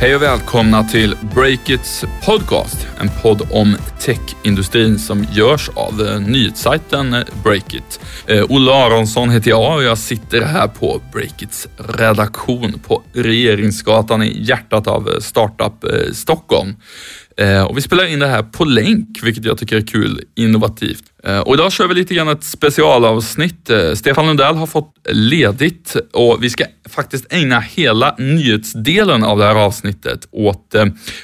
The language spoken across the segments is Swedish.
Hej och välkomna till Breakits podcast. En podd om techindustrin som görs av eh, nyhetssajten eh, Breakit. Eh, Olle Aronsson heter jag och jag sitter här på Breakits redaktion på Regeringsgatan i hjärtat av Startup Stockholm. Eh, och vi spelar in det här på länk, vilket jag tycker är kul, innovativt. Eh, och idag kör vi lite grann ett specialavsnitt. Eh, Stefan Lundell har fått ledigt och vi ska faktiskt ägna hela nyhetsdelen av det här avsnittet åt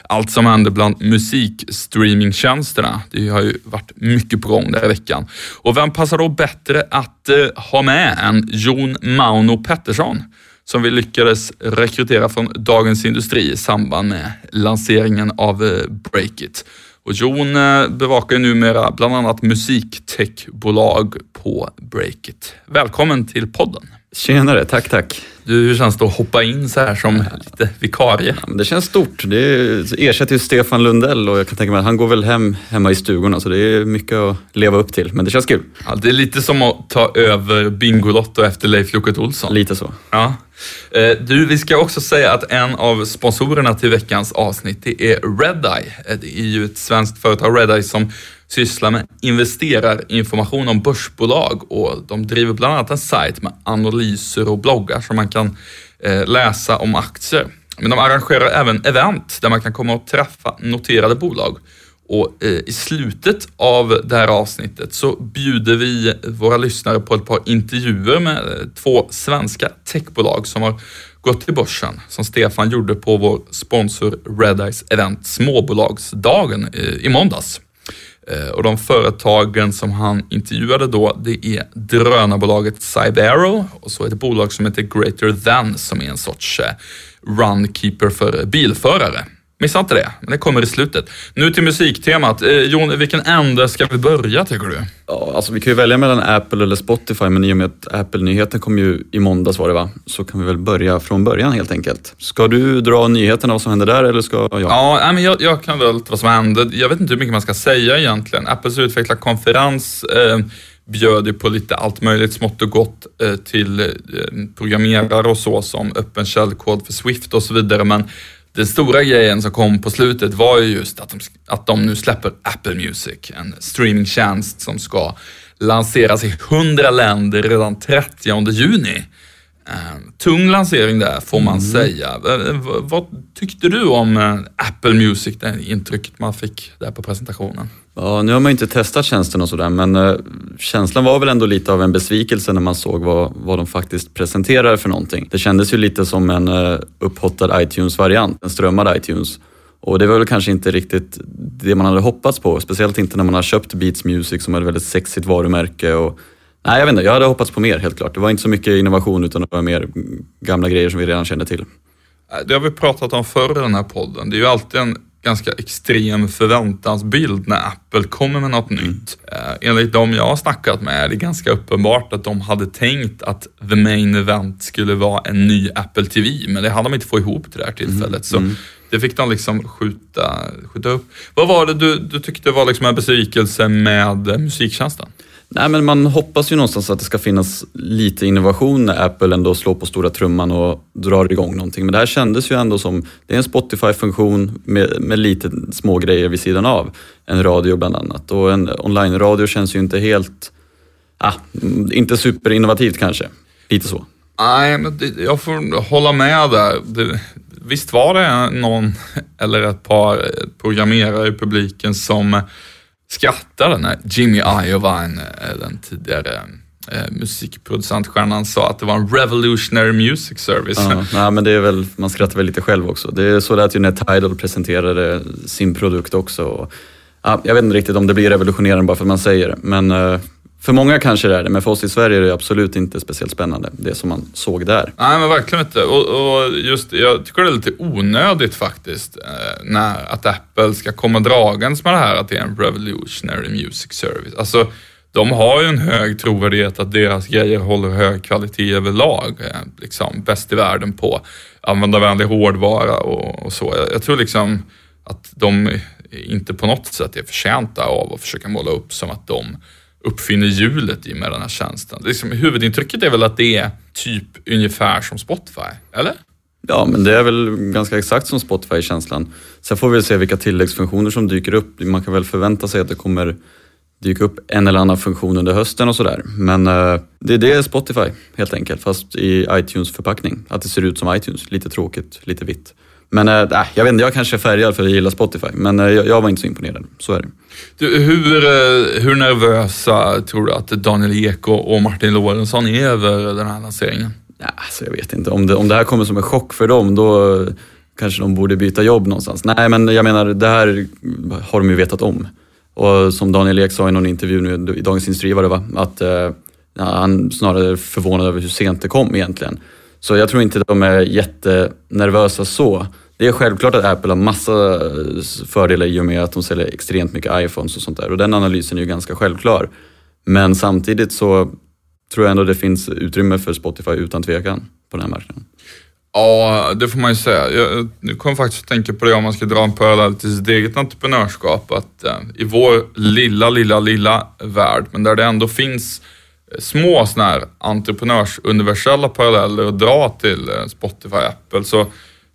allt som händer bland musikstreamingtjänsterna. Det har ju varit mycket på gång den här veckan. Och vem passar då bättre att ha med än Jon Mauno Pettersson? Som vi lyckades rekrytera från Dagens Industri i samband med lanseringen av eh, Breakit. Och Jon eh, bevakar numera bland annat musiktechbolag på Breakit. Välkommen till podden. Tjenare, tack tack. Du, hur känns det att hoppa in så här som lite vikarie? Ja, det känns stort. Det ersätter ju Stefan Lundell och jag kan tänka mig att han går väl hem hemma i stugorna så det är mycket att leva upp till. Men det känns kul. Ja, det är lite som att ta över Bingolotto efter Leif Loket Olsson. Lite så. Ja. Eh, du, vi ska också säga att en av sponsorerna till veckans avsnitt det är Redeye. Eh, det är ju ett svenskt företag, Redeye, som sysslar med investerarinformation om börsbolag och de driver bland annat en sajt med analyser och bloggar som man kan eh, läsa om aktier. Men de arrangerar även event där man kan komma och träffa noterade bolag. Och eh, i slutet av det här avsnittet så bjuder vi våra lyssnare på ett par intervjuer med eh, två svenska techbolag som har gått till börsen, som Stefan gjorde på vår sponsor Redeyes event Småbolagsdagen eh, i måndags. Eh, och de företagen som han intervjuade då, det är drönarbolaget Cybero och så ett bolag som heter Greater Than som är en sorts eh, runkeeper för bilförare. Missa inte det, men det kommer i slutet. Nu till musiktemat. Eh, Jon, vilken ände ska vi börja tycker du? Ja, alltså vi kan ju välja mellan Apple eller Spotify, men i och med att Apple-nyheten kom ju i måndags var det va? Så kan vi väl börja från början helt enkelt. Ska du dra nyheterna vad som händer där eller ska jag? Ja, men jag, jag kan väl vad som hände. Jag vet inte hur mycket man ska säga egentligen. Apples utvecklarkonferens eh, bjöd ju på lite allt möjligt smått och gott eh, till eh, programmerare och så som öppen källkod för Swift och så vidare. Men den stora grejen som kom på slutet var ju just att de, att de nu släpper Apple Music, en streamingtjänst som ska lanseras i 100 länder redan 30 juni. Uh, tung lansering där får man mm. säga. Uh, vad tyckte du om Apple Music, det intrycket man fick där på presentationen? Ja, nu har man inte testat tjänsten och sådär men känslan var väl ändå lite av en besvikelse när man såg vad, vad de faktiskt presenterar för någonting. Det kändes ju lite som en upphottad iTunes-variant, en strömmad iTunes. Och det var väl kanske inte riktigt det man hade hoppats på, speciellt inte när man har köpt Beats Music som är ett väldigt sexigt varumärke. Och, nej, jag vet inte, jag hade hoppats på mer helt klart. Det var inte så mycket innovation utan det var mer gamla grejer som vi redan kände till. Det har vi pratat om förr i den här podden. Det är ju alltid en ganska extrem förväntansbild när Apple kommer med något mm. nytt. Eh, enligt de jag har snackat med är det ganska uppenbart att de hade tänkt att the main event skulle vara en ny Apple TV, men det hade de inte fått ihop till det här tillfället. Mm. Så mm. det fick de liksom skjuta, skjuta upp. Vad var det du, du tyckte var liksom en besvikelse med musiktjänsten? Nej, men man hoppas ju någonstans att det ska finnas lite innovation när Apple ändå slår på stora trumman och drar igång någonting. Men det här kändes ju ändå som, det är en Spotify-funktion med, med lite små grejer vid sidan av. En radio bland annat och en online-radio känns ju inte helt, ah, inte superinnovativt kanske. Lite så. Nej, men det, jag får hålla med där. Det, visst var det någon eller ett par programmerare i publiken som skrattade när Jimmy Iovine, eh, den tidigare eh, musikproducentstjärnan, sa att det var en revolutionary music service. Ja, nej, men det är väl, man skrattar väl lite själv också. Det är så lät ju när Tidal presenterade sin produkt också. ja, jag vet inte riktigt om det blir revolutionerande bara för att man säger det, men eh, för många kanske det är det, men för oss i Sverige är det absolut inte speciellt spännande, det som man såg där. Nej, men verkligen inte. Och, och just, jag tycker det är lite onödigt faktiskt, eh, när, att Apple ska komma dragandes med det här att det är en revolutionary music service. Alltså, de har ju en hög trovärdighet att deras grejer håller hög kvalitet överlag. Eh, liksom bäst i världen på användarvänlig hårdvara och, och så. Jag, jag tror liksom att de inte på något sätt är förtjänta av att försöka måla upp som att de uppfinner hjulet i med den här tjänsten. Liksom, huvudintrycket är väl att det är typ ungefär som Spotify, eller? Ja, men det är väl ganska exakt som Spotify-känslan. Sen får vi se vilka tilläggsfunktioner som dyker upp. Man kan väl förvänta sig att det kommer dyka upp en eller annan funktion under hösten och sådär. Men eh, det, det är Spotify helt enkelt, fast i iTunes-förpackning. Att det ser ut som iTunes, lite tråkigt, lite vitt. Men äh, jag vet inte, jag kanske är färgad för att jag gillar Spotify, men äh, jag, var inte så imponerad. Så är det. Du, hur, hur nervösa tror du att Daniel Ek och Martin Lorentzon är över den här lanseringen? Ja, alltså jag vet inte. Om det, om det här kommer som en chock för dem, då kanske de borde byta jobb någonstans. Nej, men jag menar, det här har de ju vetat om. Och som Daniel Ek sa i någon intervju nu i Dagens Industri var det va? Att eh, han snarare är förvånad över hur sent det kom egentligen. Så jag tror inte de är jättenervösa så. Det är självklart att Apple har massa eh, fördelar i och med att de säljer extremt mycket iPhones och sånt där och den analysen är ju ganska självklar. Men samtidigt så tror jag ändå det finns utrymme för Spotify utan tvekan på den här marknaden. Ja, det får man ju säga. Jag, jag kom faktiskt att tänka på det om man ska dra en parallell till sitt eget entreprenörskap. Att eh, i vår lilla, lilla, lilla värld, men där det ändå finns eh, små sådana här entreprenörsuniversella paralleller att dra till eh, Spotify och Apple. Så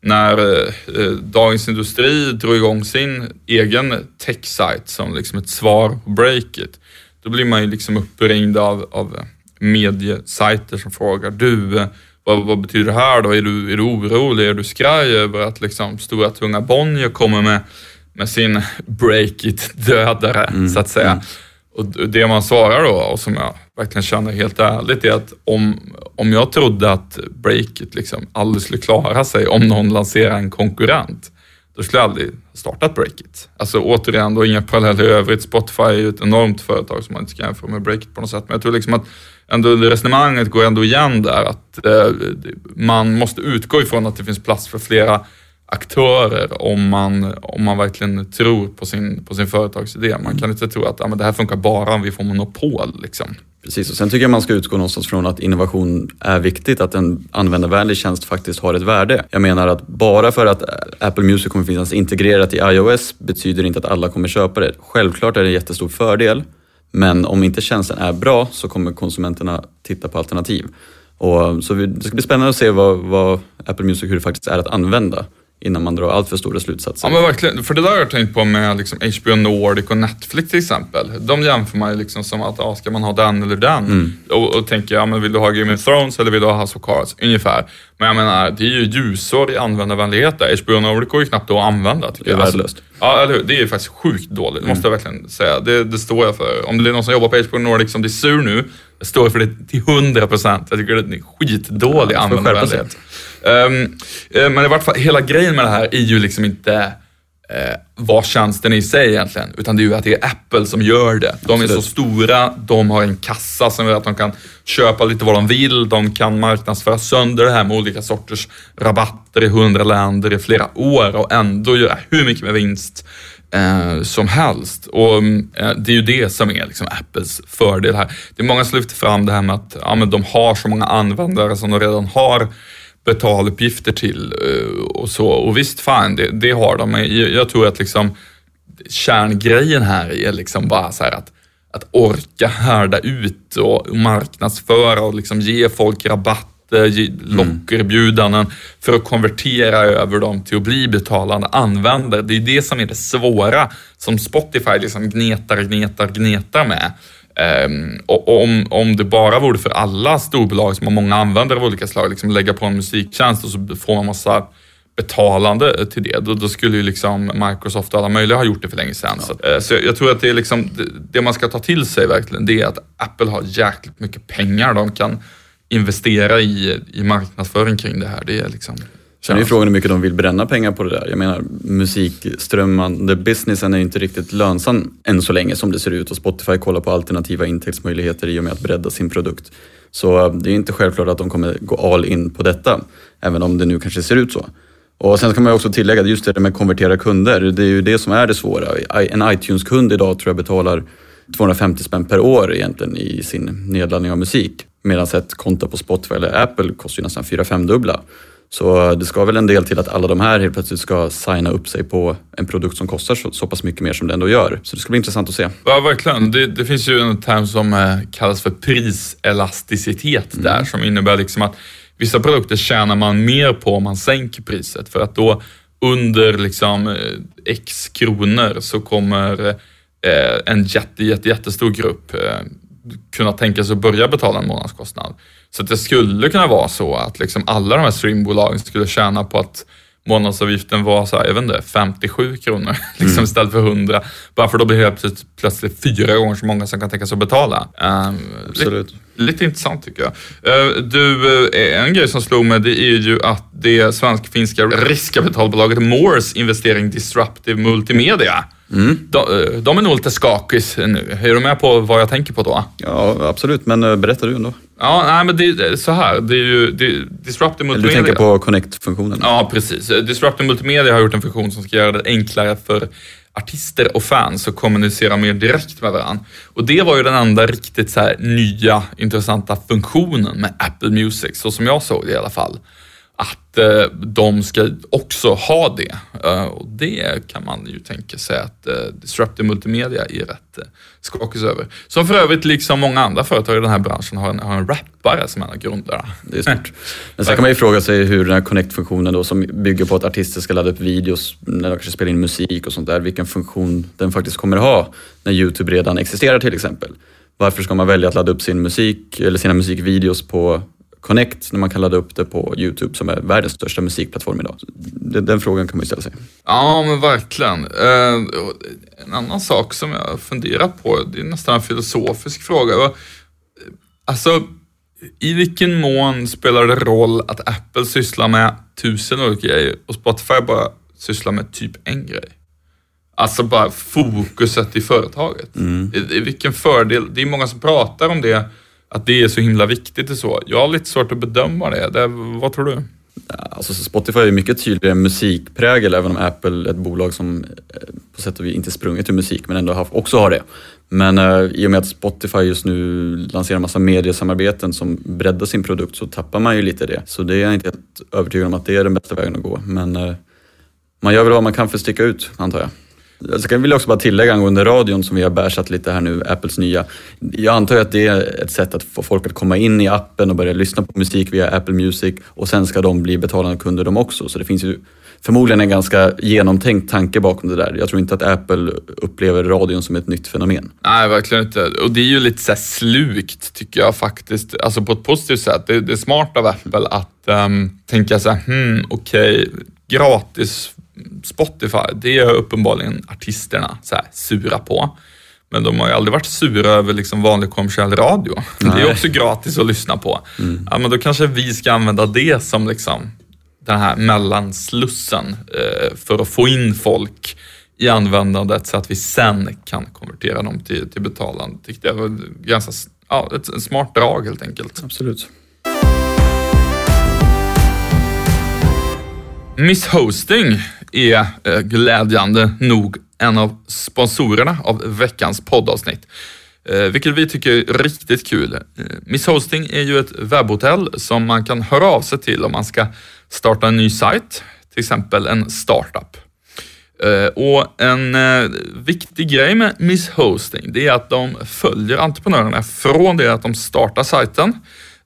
när eh, eh, Dagens Industri drog igång sin egen tech-sajt som liksom ett svar på Breakit, då blir man ju liksom uppringd av, av mediesajter som frågar du, vad, vad, betyder det här då? Är du, är du orolig? Är du skraj över att liksom stora tunga Bonnier kommer med, med sin Breakit-dödare, mm, så att säga? Och det man svarar då, och som jag verkligen känner helt ärligt, är att om, om jag trodde att Breakit liksom aldrig skulle klara sig om någon lanserar en konkurrent, då skulle jag aldrig startat Breakit. Alltså återigen, då inga paralleller i övrigt. Spotify är ju ett enormt företag som man inte ska jämföra med Breakit på något sätt. Men jag tror liksom att ändå resonemanget går ändå igen där att eh, man måste utgå ifrån att det finns plats för flera aktörer om man, om man verkligen tror på sin, på sin företagsidé. Man kan inte tro att ja, men det här funkar bara om vi får monopol. Liksom. Precis, och sen tycker jag man ska utgå någonstans från att innovation är viktigt, att en användarvänlig tjänst faktiskt har ett värde. Jag menar att bara för att Apple Music kommer finnas integrerat i iOS betyder inte att alla kommer köpa det. Självklart är det en jättestor fördel, men om inte tjänsten är bra så kommer konsumenterna titta på alternativ. Och, så det ska bli spännande att se vad, vad Apple Music, hur det faktiskt är att använda innan man drar allt för stora slutsatser. Ja men verkligen, för det där har jag tänkt på med liksom HBO Nordic och Netflix till exempel. De jämför man ju liksom som att, ja, ska man ha den eller den? Mm. Och, och tänker, ja men vill du ha Game of Thrones eller vill du ha House of Cards? Ungefär. Men jag menar, det är ju ljusår i användarvänlighet där. HBO Nordic går ju knappt att använda. Tycker det är värdelöst. Alltså, ja, eller hur? Det är ju faktiskt sjukt dåligt, det måste jag verkligen säga. Det, det står jag för. Om det är någon som jobbar på HBO Nordic som blir sur nu, jag står för det till 100 procent. Jag tycker det är skitdålig ja, användarvänlighet. Um, men i vart fall, hela grejen med det här är ju liksom inte eh, vad tjänsten i sig egentligen, utan det är ju att det är Apple som gör det. De är så stora, de har en kassa som gör att de kan köpa lite vad de vill, de kan marknadsföra sönder det här med olika sorters rabatter i hundra länder i flera år och ändå göra hur mycket med vinst eh, som helst. Och eh, Det är ju det som är liksom Apples fördel här. Det är många som lyfter fram det här med att ja, de har så många användare som de redan har betaluppgifter till eh, och så. Och visst, fan, det, det har de. Jag, jag tror att liksom kärngrejen här är liksom bara så att att orka härda ut och marknadsföra och liksom ge folk rabatt lockerbjudanden mm. för att konvertera över dem till att bli betalande användare. Det är det som är det svåra som Spotify liksom gnetar, gnetar, gnetar med. Um, och om, om det bara vore för alla storbolag som har många användare av olika slag, liksom lägga på en musiktjänst och så får man massa betalande till det, då, då, skulle ju liksom Microsoft och alla möjliga ha gjort det för länge sedan. Ja. Så, uh, så jag, jag, tror att det är liksom, det, det, man ska ta till sig verkligen, det är att Apple har jäkligt mycket pengar de kan investera i, i marknadsföring kring det här. Det är liksom... Sen är ju frågan hur mycket de vill bränna pengar på det där. Jag menar musikströmmande businessen är inte riktigt lönsam än så länge som det ser ut och Spotify kollar på alternativa intäktsmöjligheter i och med att bredda sin produkt. Så det är inte självklart att de kommer gå all in på detta, även om det nu kanske ser ut så. Och sen kan man också tillägga just det med konvertera kunder, det är ju det som är det svåra. En iTunes-kund idag tror jag betalar 250 spänn per år egentligen i sin nedladdning av musik. Medan ett konto på Spotify eller Apple kostar ju nästan 4-5 dubbla. Så det ska väl en del till att alla de här helt plötsligt ska signa upp sig på en produkt som kostar så, så pass mycket mer som det ändå gör. Så det ska bli intressant att se. Ja, verkligen. Det, det finns ju en term som eh, kallas för priselasticitet mm. där, som innebär liksom att vissa produkter tjänar man mer på om man sänker priset för att då under liksom eh, x kronor så kommer eh, en jätte, jätte, jättestor grupp kunna tänka sig att börja betala en månadskostnad. Så det skulle kunna vara så att liksom alla de här streambolagen skulle tjäna på att månadsavgiften var så här, jag vet inte, 57 kronor liksom mm. istället för 100. Bara för då blir det plötsligt, plötsligt fyra gånger så många som kan tänka sig att betala. Um, Absolut. Lite, lite intressant tycker jag. Uh, du, uh, en grej som slog mig det är ju att det svensk-finska riskkapitalbolaget Moores investering Disruptive Multimedia Mm. De, eh, de, är nog lite skakis nu. Är du med på vad jag tänker på då? Ja, absolut. Men eh, berätta du ändå. Ja, nej, men det är så här. Det är ju det, Disruptive Multimedia. Du tänker på Connect-funktionen? Ja, precis. Disruptive Multimedia har gjort en funktion som ska göra det enklare för artister och fans att kommunicera mer direkt med varandra. Och det var ju den enda riktigt så nya intressanta funktionen med Apple Music, så som jag såg det i alla fall att eh, de ska också ha det. Eh, och det kan man ju tänka sig att eh, Disruptive Multimedia är rätt skakig över. Som för övrigt, liksom många andra företag i den här branschen, har en, har en rappare som en av grundarna. Det är stort. Men sen kan man ju fråga sig hur den här Connect-funktionen då, som bygger på att artister ska ladda upp videos när de kanske spelar in musik och sånt där, vilken funktion den faktiskt kommer ha när YouTube redan existerar till exempel. Varför ska man välja att ladda upp sin musik eller sina musikvideos på Connect när man kan ladda upp det på Youtube som är världens största musikplattform idag? Den, den frågan kan man ju ställa sig. Ja, men verkligen. Eh, en annan sak som jag funderar på, det är nästan en filosofisk fråga. Alltså, i vilken mån spelar det roll att Apple sysslar med tusen olika grejer och Spotify bara sysslar med typ en grej? Alltså bara fokuset i företaget. Mm. I, I vilken fördel, det är många som pratar om det att det är så himla viktigt och så. Jag har lite svårt att bedöma det. det vad tror du? Alltså Spotify är mycket tydligare musikprägel även om Apple är ett bolag som eh, på sätt och vis inte sprungit ur musik men ändå också har det. Men eh, i och med att Spotify just nu lanserar massa mediesamarbeten som breddar sin produkt så tappar man ju lite det. Så det är jag inte helt övertygad om att det är den bästa vägen att gå. Men eh, man gör väl vad man kan för att sticka ut antar jag. Alltså, jag vill också bara tillägga angående radion som vi har bärsat lite här nu, Apples nya. Jag antar att det är ett sätt att få folk att komma in i appen och börja lyssna på musik via Apple Music och sen ska de bli betalande kunder de också. Så det finns ju förmodligen en ganska genomtänkt tanke bakom det där. Jag tror inte att Apple upplever radion som ett nytt fenomen. Nej, verkligen inte. Och det är ju lite så slukt tycker jag faktiskt. Alltså på ett positivt sätt. Det, det är smart av Apple att um, tänka så här, hmm, okej, okay, gratis Spotify, det är uppenbarligen artisterna så här, sura på. Men de har ju aldrig varit sura över liksom vanlig kommersiell radio. Nej. Det är också gratis att lyssna på. Mm. Ja, men då kanske vi ska använda det som liksom den här mellanslussen eh, för att få in folk i användandet så att vi sen kan konvertera dem till, till betalande. Det var ganska, ja, ett smart drag helt enkelt. Absolut. Miss Hosting är eh, glädjande nog en av sponsorerna av veckans poddavsnitt. Eh, vilket vi tycker är riktigt kul. Eh, Miss Hosting är ju ett webbhotell som man kan höra av sig till om man ska starta en ny sajt, till exempel en startup. Eh, och en eh, viktig grej med Miss Hosting, det är att de följer entreprenörerna från det att de startar sajten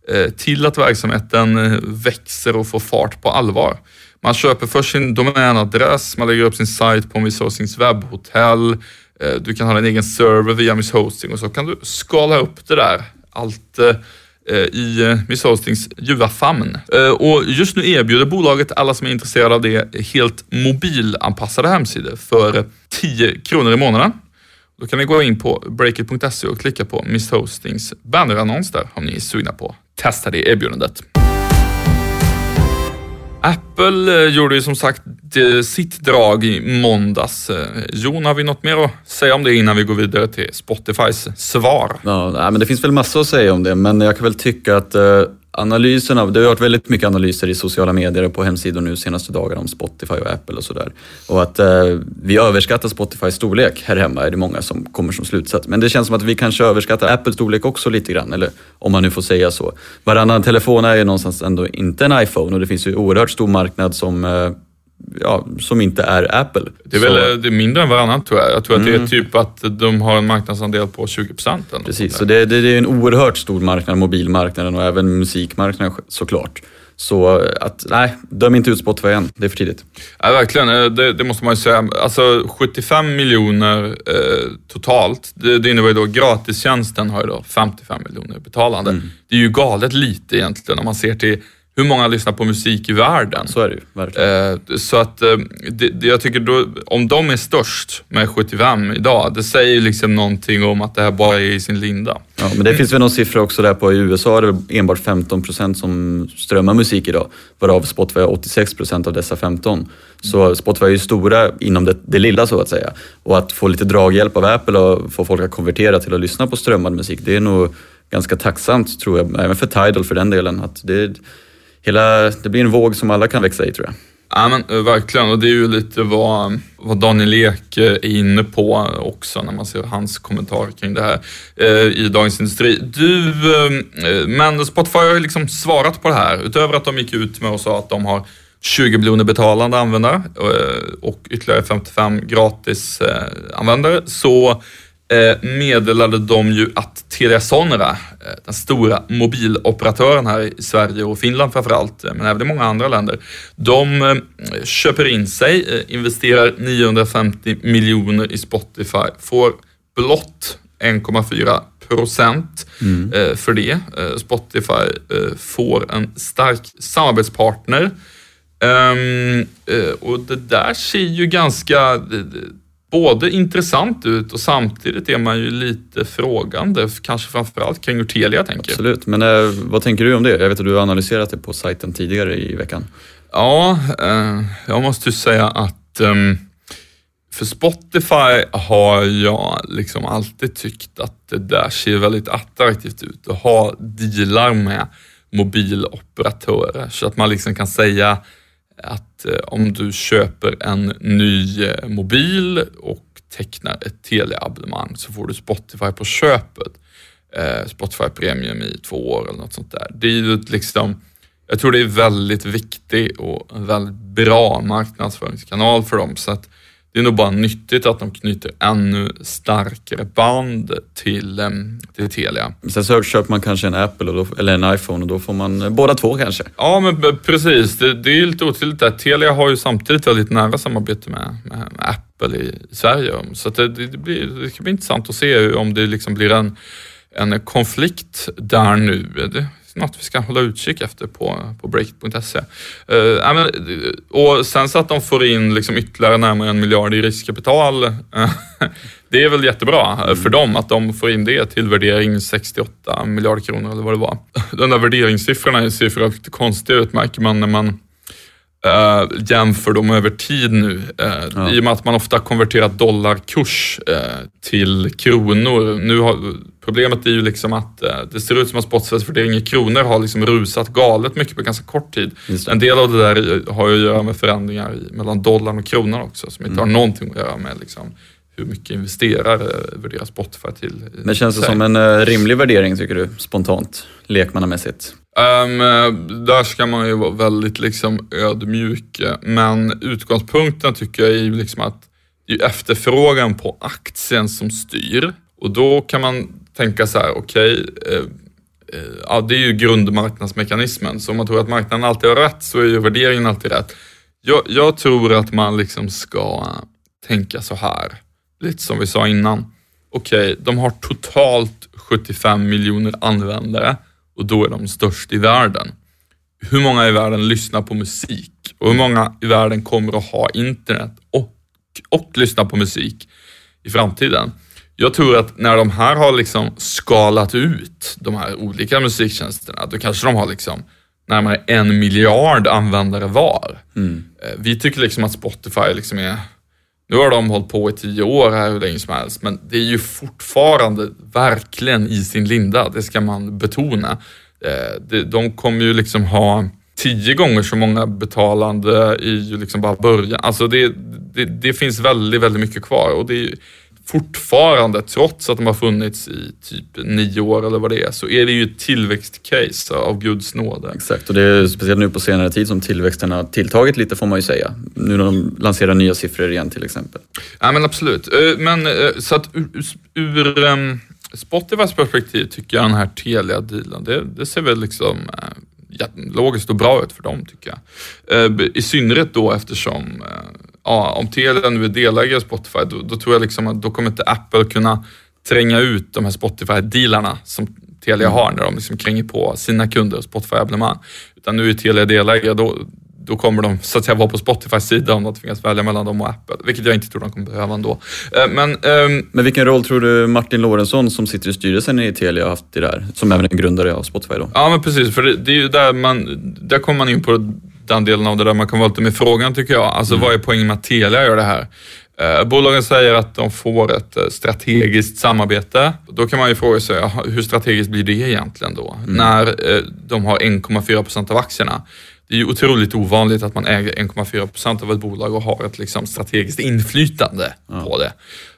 eh, till att verksamheten växer och får fart på allvar. Man köper först sin domänadress, man lägger upp sin sajt på Miss Hostings webbhotell. Eh, du kan ha din egen server via Miss Hosting och så kan du skala upp det där. Allt eh, i eh, Miss Hostings ljuva famn. Och just nu erbjuder bolaget alla som är intresserade av det helt mobilanpassade hemsidor för 10 kronor i månaden. Då kan ni gå in på breakit.se och klicka på Miss Hostings bannerannons där om ni är sugna på att testa det erbjudandet. Apple eh, gjorde ju som sagt eh, sitt drag i måndags. Eh, Jon, har vi något mer att säga om det innan vi går vidare till Spotifys svar? Ja, men det finns väl massor att säga om det, men jag kan väl tycka att analyserna, det har varit väldigt mycket analyser i sociala medier och på hemsidor nu senaste dagarna om Spotify och Apple och sådär. Och att eh, vi överskattar Spotifys storlek här hemma är det många som kommer som slutsats. Men det känns som att vi kanske överskattar Apples storlek också lite grann, eller om man nu får säga så. Varannan telefon är ju någonstans ändå inte en iPhone och det finns ju oerhört stor marknad som eh, ja, som inte är Apple. Det är, väl, det är mindre än varannan tror jag. Jag tror mm. att det är mm. typ att de har en marknadsandel på 20 procent. Precis, så det, det, är en oerhört stor marknad, mobilmarknaden och även musikmarknaden såklart. Så att, nej, döm inte ut Spotify än. Det är för tidigt. Ja, verkligen, eh, det, det måste man ju säga. Alltså 75 miljoner eh, totalt. Det, det innebär ju då gratistjänsten har ju då 55 miljoner betalande. Mm. Det är ju galet lite egentligen om man ser till hur många lyssnar på musik i världen. Så är det ju, verkligen. Eh, så att eh, det, det, jag tycker då, om de är störst med 75 idag, det säger ju liksom någonting om att det här bara är i sin linda. Ja, men det finns väl någon siffra också där på i USA är det enbart 15 procent som strömmar musik idag, varav Spotify har 86 procent av dessa 15. Så Spotify är ju stora inom det, det lilla så att säga. Och att få lite draghjälp av Apple och få folk att konvertera till att lyssna på strömmad musik, det är nog ganska tacksamt tror jag, även för Tidal för den delen. Att det, hela, det blir en våg som alla kan växa i tror jag. Ja men eh, verkligen och det är ju lite vad, vad Daniel Ek är inne på också när man ser hans kommentarer kring det här eh, i Dagens Industri. Du, eh, eh, men Spotify har ju liksom svarat på det här. Utöver att de gick ut med och sa att de har 20 miljoner betalande användare eh, och ytterligare 55 gratis eh, användare så meddelade de ju att Telia Sonera, eh, den stora mobiloperatören här i Sverige och Finland framförallt, eh, men även i många andra länder, de köper in sig, investerar 950 miljoner i Spotify, får blott 1,4 procent mm. för det. Spotify får en stark samarbetspartner ehm, och det där ser ju ganska både intressant ut och samtidigt är man ju lite frågande, kanske framförallt kring hur Telia tänker. Absolut, men eh, vad tänker du om det? Jag vet att du har analyserat det på sajten tidigare i veckan. Ja, eh, jag måste ju säga att eh, för Spotify har jag liksom alltid tyckt att det där ser väldigt attraktivt ut att ha dealar med mobiloperatörer så att man liksom kan säga att eh, om du köper en ny eh, mobil och tecknar ett Telia-abonnemang så får du Spotify på köpet. Eh, Spotify Premium i två år eller något sånt där. Det är ju liksom, jag tror det är väldigt viktig och en väldigt bra marknadsföringskanal för dem. Så att det är nog bara nyttigt att de knyter ännu starkare band till, till Telia. Sen så köper man kanske en Apple då, eller en iPhone och då får man eh, båda två kanske. Ja, men precis. Det, det är lite otydligt där. Telia har ju samtidigt väldigt nära samarbete med, med, med Apple i, i, Sverige. Så det, det, blir, det ska bli intressant att se om det liksom blir en, en konflikt där nu. Något vi ska hålla utkik efter på, på breakit.se. Uh, äh, och sen så att de får in liksom ytterligare närmare en miljard i riskkapital. Uh, det är väl jättebra mm. för dem att de får in det till värdering 68 miljarder kronor eller vad det var. Den där värderingssiffrorna ser för lite konstiga ut märker man när man Uh, jämför dem över tid nu. Uh, ja. I och med att man ofta konverterat dollarkurs uh, till kronor. Nu har, problemet är ju liksom att det ser ut som att Spotifys värdering i kronor har liksom rusat galet mycket på ganska kort tid. En del av det där har ju att göra med förändringar mellan dollarn och kronan också som inte mm. har någonting att göra med liksom, hur mycket investerare värderar Spotify till. Men känns det sig. som en rimlig värdering tycker du, spontant, lekmannamässigt? Um, där ska man ju vara väldigt liksom ödmjuk. Men utgångspunkten tycker jag är ju liksom att det är efterfrågan på aktien som styr. Och då kan man tänka så här, okej, okay, eh, eh, ja, det är ju grundmarknadsmekanismen. Så om man tror att marknaden alltid har rätt så är ju värderingen alltid rätt. Jag, jag tror att man liksom ska tänka så här, lite som vi sa innan. Okej, okay, de har totalt 75 miljoner användare och då är de störst i världen. Hur många i världen lyssnar på musik och hur många i världen kommer att ha internet och, och lyssna på musik i framtiden? Jag tror att när de här har liksom skalat ut de här olika musiktjänsterna, då kanske de har liksom närmare en miljard användare var. Mm. Eh, vi tycker liksom att Spotify liksom är nu har de hållit på i tio år här hur länge som helst, men det är ju fortfarande verkligen i sin linda. Det ska man betona. Eh, de kommer ju liksom ha tio gånger så många betalande i liksom bara början. Alltså det, det, det finns väldigt, väldigt mycket kvar och det är fortfarande, trots att de har funnits i typ nio år eller vad det är, så är det ju ett tillväxtcase av Guds nåde. Exakt, och det är speciellt nu på senare tid som tillväxten har tilltagit lite får man ju säga. Nu när de lanserar nya siffror igen till exempel. Ja men absolut. Eh, men eh, så att ur, ur um, Spotifys perspektiv tycker jag den här Telia-dealen, det, det, ser väl liksom uh, logiskt och bra ut för dem tycker jag. I synnerhet då eftersom ja, om Telia nu är delägare i Spotify, då, då, tror jag liksom att då kommer inte Apple kunna tränga ut de här Spotify-dealarna som Telia mm. har när de liksom kränger på sina kunder Spotify-abonnemang. Utan nu är Telia delägare, då, då kommer de så att säga vara på Spotifys sida om de tvingas välja mellan dem och Apple, vilket jag inte tror de kommer behöva ändå. Eh, men, um, Men vilken roll tror du Martin Lorentzon som sitter i styrelsen i Telia har haft i det här? Som även är grundare av Spotify då? Ja men precis, för det, det är ju där man, där kommer man in på den delen av det där man kan vara lite med frågan tycker jag. Alltså mm. vad är poängen med att Telia gör det här? Eh, bolagen säger att de får ett eh, strategiskt samarbete. Då kan man ju fråga sig, hur strategiskt blir det egentligen då? Mm. När eh, de har 1,4 procent av aktierna. Det är ju otroligt ovanligt att man äger 1,4 procent av ett bolag och har ett liksom strategiskt inflytande ja. på det.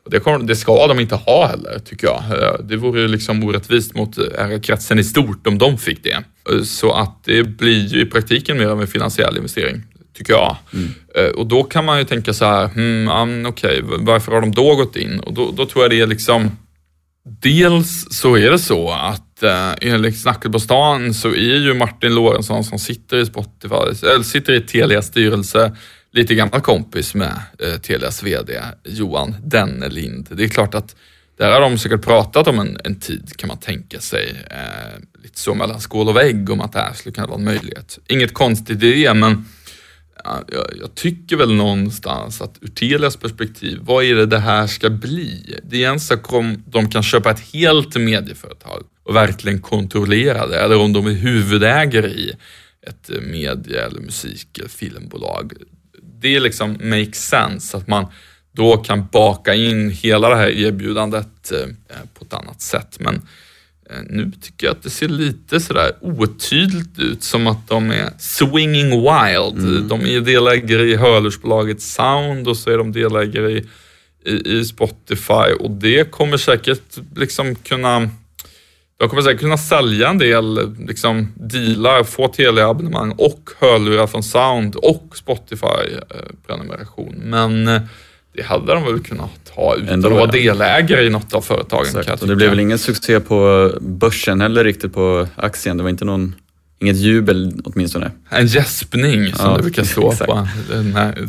Och det, kommer, det, ska de inte ha heller, tycker jag. Det vore liksom orättvist mot ägarkretsen i stort om de fick det. Så att det blir ju i praktiken mer av en finansiell investering tycker jag. Mm. Eh, och då kan man ju tänka så här, hmm, okej, okay, varför har de då gått in? Och då, då, tror jag det är liksom, dels så är det så att eh, enligt Snacket på stan så är ju Martin Lorentzon som sitter i Spotify, eller sitter i Telias styrelse, lite gammal kompis med eh, Telias VD Johan Dennelind. Det är klart att där har de säkert pratat om en, en tid kan man tänka sig. Eh, lite så mellan skål och vägg om att det här skulle kunna vara en möjlighet. Inget konstigt i det men jag, jag, tycker väl någonstans att ur Telias perspektiv, vad är det det här ska bli? Det är en sak om de kan köpa ett helt medieföretag och verkligen kontrollera det, eller om de är huvudägare i ett medie eller musik eller filmbolag. Det liksom makes sense att man då kan baka in hela det här erbjudandet eh, på ett annat sätt. Men Eh, nu tycker jag att det ser lite sådär otydligt ut, som att de är swinging wild. Mm. De är delägare i hörlursbolaget Sound och så är de delägare i, i, i, Spotify och det kommer säkert liksom kunna de kommer säkert kunna sälja en del liksom, dealar, få teleabonnemang och hörlurar från Sound och Spotify-prenumeration. Men eh, det hade de väl kunnat ha utan Ändå, att vara delägare i något av företagen. Exakt. Och det blev väl ingen succé på börsen heller riktigt på aktien. Det var inte någon, inget jubel åtminstone. En gäspning som ja, det brukar stå på,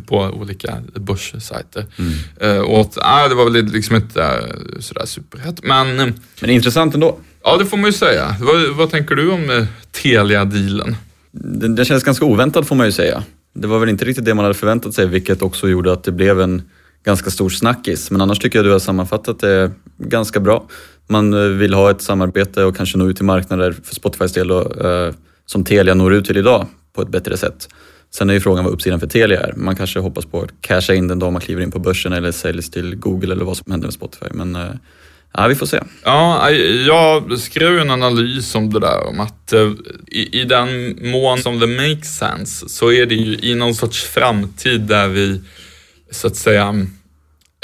på olika börssajter. Mm. Uh, och äh, det var väl liksom inte uh, sådär superhett. Men, Men intressant ändå. Ja, det får man ju säga. Vad, vad tänker du om uh, Telia-dealen? Den, den känns ganska oväntad får man ju säga. Det var väl inte riktigt det man hade förväntat sig, vilket också gjorde att det blev en ganska stor snackis. Men annars tycker jag du har sammanfattat det ganska bra. Man eh, vill ha ett samarbete och kanske nå ut till marknader för Spotifys del och, eh, som Telia når ut till idag på ett bättre sätt. Sen är ju frågan vad uppsidan för Telia är. Man kanske hoppas på att casha in den dag man kliver in på börsen eller säljs till Google eller vad som händer med Spotify. Men eh, ja, vi får se. Ja, jag skrev en analys om det där om att eh, i, i den mån som det makes sense så är det ju i någon sorts framtid där vi så att säga,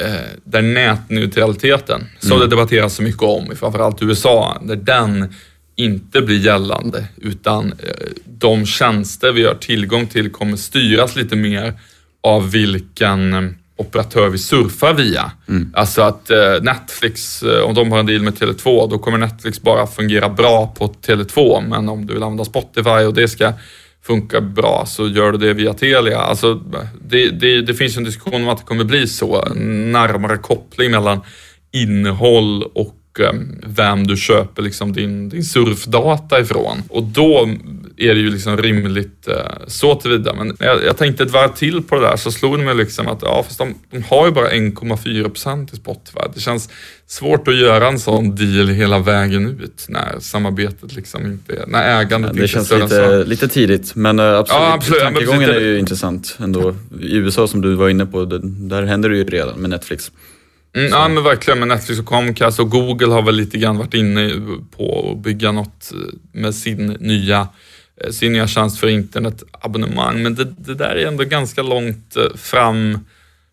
eh, där nätneutraliteten, som mm. det debatteras så mycket om i framförallt USA, där den inte blir gällande utan eh, de tjänster vi har tillgång till kommer styras lite mer av vilken eh, operatör vi surfar via. Mm. Alltså att Netflix, om de har en deal med Tele2, då kommer Netflix bara fungera bra på Tele2, men om du vill använda Spotify och det ska funkar bra så gör du det via Telia. Alltså, det, det, det finns en diskussion om att det kommer bli så. Närmare koppling mellan innehåll och vem du köper liksom din, din surfdata ifrån. Och då är det ju liksom rimligt uh, så tillvida. Men jag, jag tänkte ett varv till på det där så slog det mig liksom att ja, fast de, de har ju bara 1,4 procent i Spotify. Det känns svårt att göra en sån deal hela vägen ut när samarbetet liksom inte är, när ägandet ja, det känns lite, lite tidigt men uh, absolut, ja, absolut tankegången är ju intressant ändå. I USA som du var inne på, där händer det ju redan med Netflix. Mm, ja men verkligen med Netflix och Comcast och Google har väl lite grann varit inne på att bygga något med sin nya Eh, sin nya tjänst för internetabonnemang. Men det, det, där är ändå ganska långt eh, fram,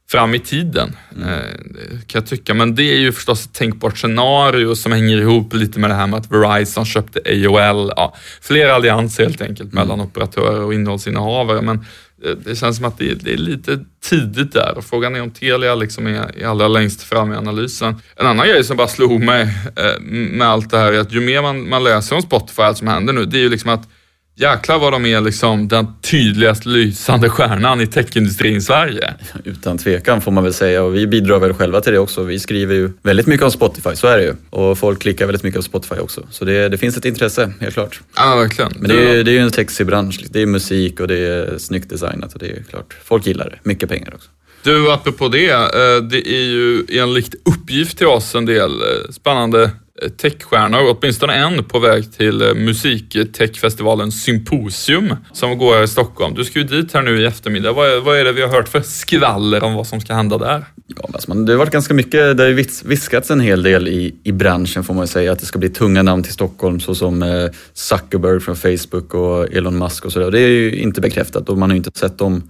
fram i tiden, mm. Eh, kan jag tycka. Men det är ju förstås ett tänkbart scenario som hänger ihop lite med det här med att Verizon köpte AOL. Ja, flera allianser helt enkelt mm. mellan operatörer och innehållsinnehavare. Men Eh, det känns som att det är, det är, lite tidigt där och frågan är om Telia liksom är, är allra längst fram i analysen. En annan grej som bara slog mig eh, med allt det här är att ju mer man, man läser om Spotify, allt som händer nu, det är ju liksom att Jäklar vad de är liksom den tydligast lysande stjärnan i techindustrin i Sverige. Utan tvekan får man väl säga och vi bidrar väl själva till det också. Vi skriver ju väldigt mycket om Spotify, så är det ju. Och folk klickar väldigt mycket på Spotify också. Så det, det finns ett intresse, helt klart. Ja, verkligen. Men det är, det är ju en sexig bransch. Det är musik och det är snyggt designat och det är klart, folk gillar det. Mycket pengar också. Du, apropå det. eh, Det är ju enligt uppgift till oss en del eh, spännande techstjärna, techstjärnor, åtminstone en på väg till eh, musiktechfestivalen Symposium som går här i Stockholm. Du ska ju dit här nu i eftermiddag. Vad är, vad är det vi har hört för skvaller om vad som ska hända där? Ja, alltså man, det har varit ganska mycket, det har ju viskats en hel del i, i branschen får man ju säga, att det ska bli tunga namn till Stockholm såsom eh, Zuckerberg från Facebook och Elon Musk och sådär. Det är ju inte bekräftat och man har ju inte sett dem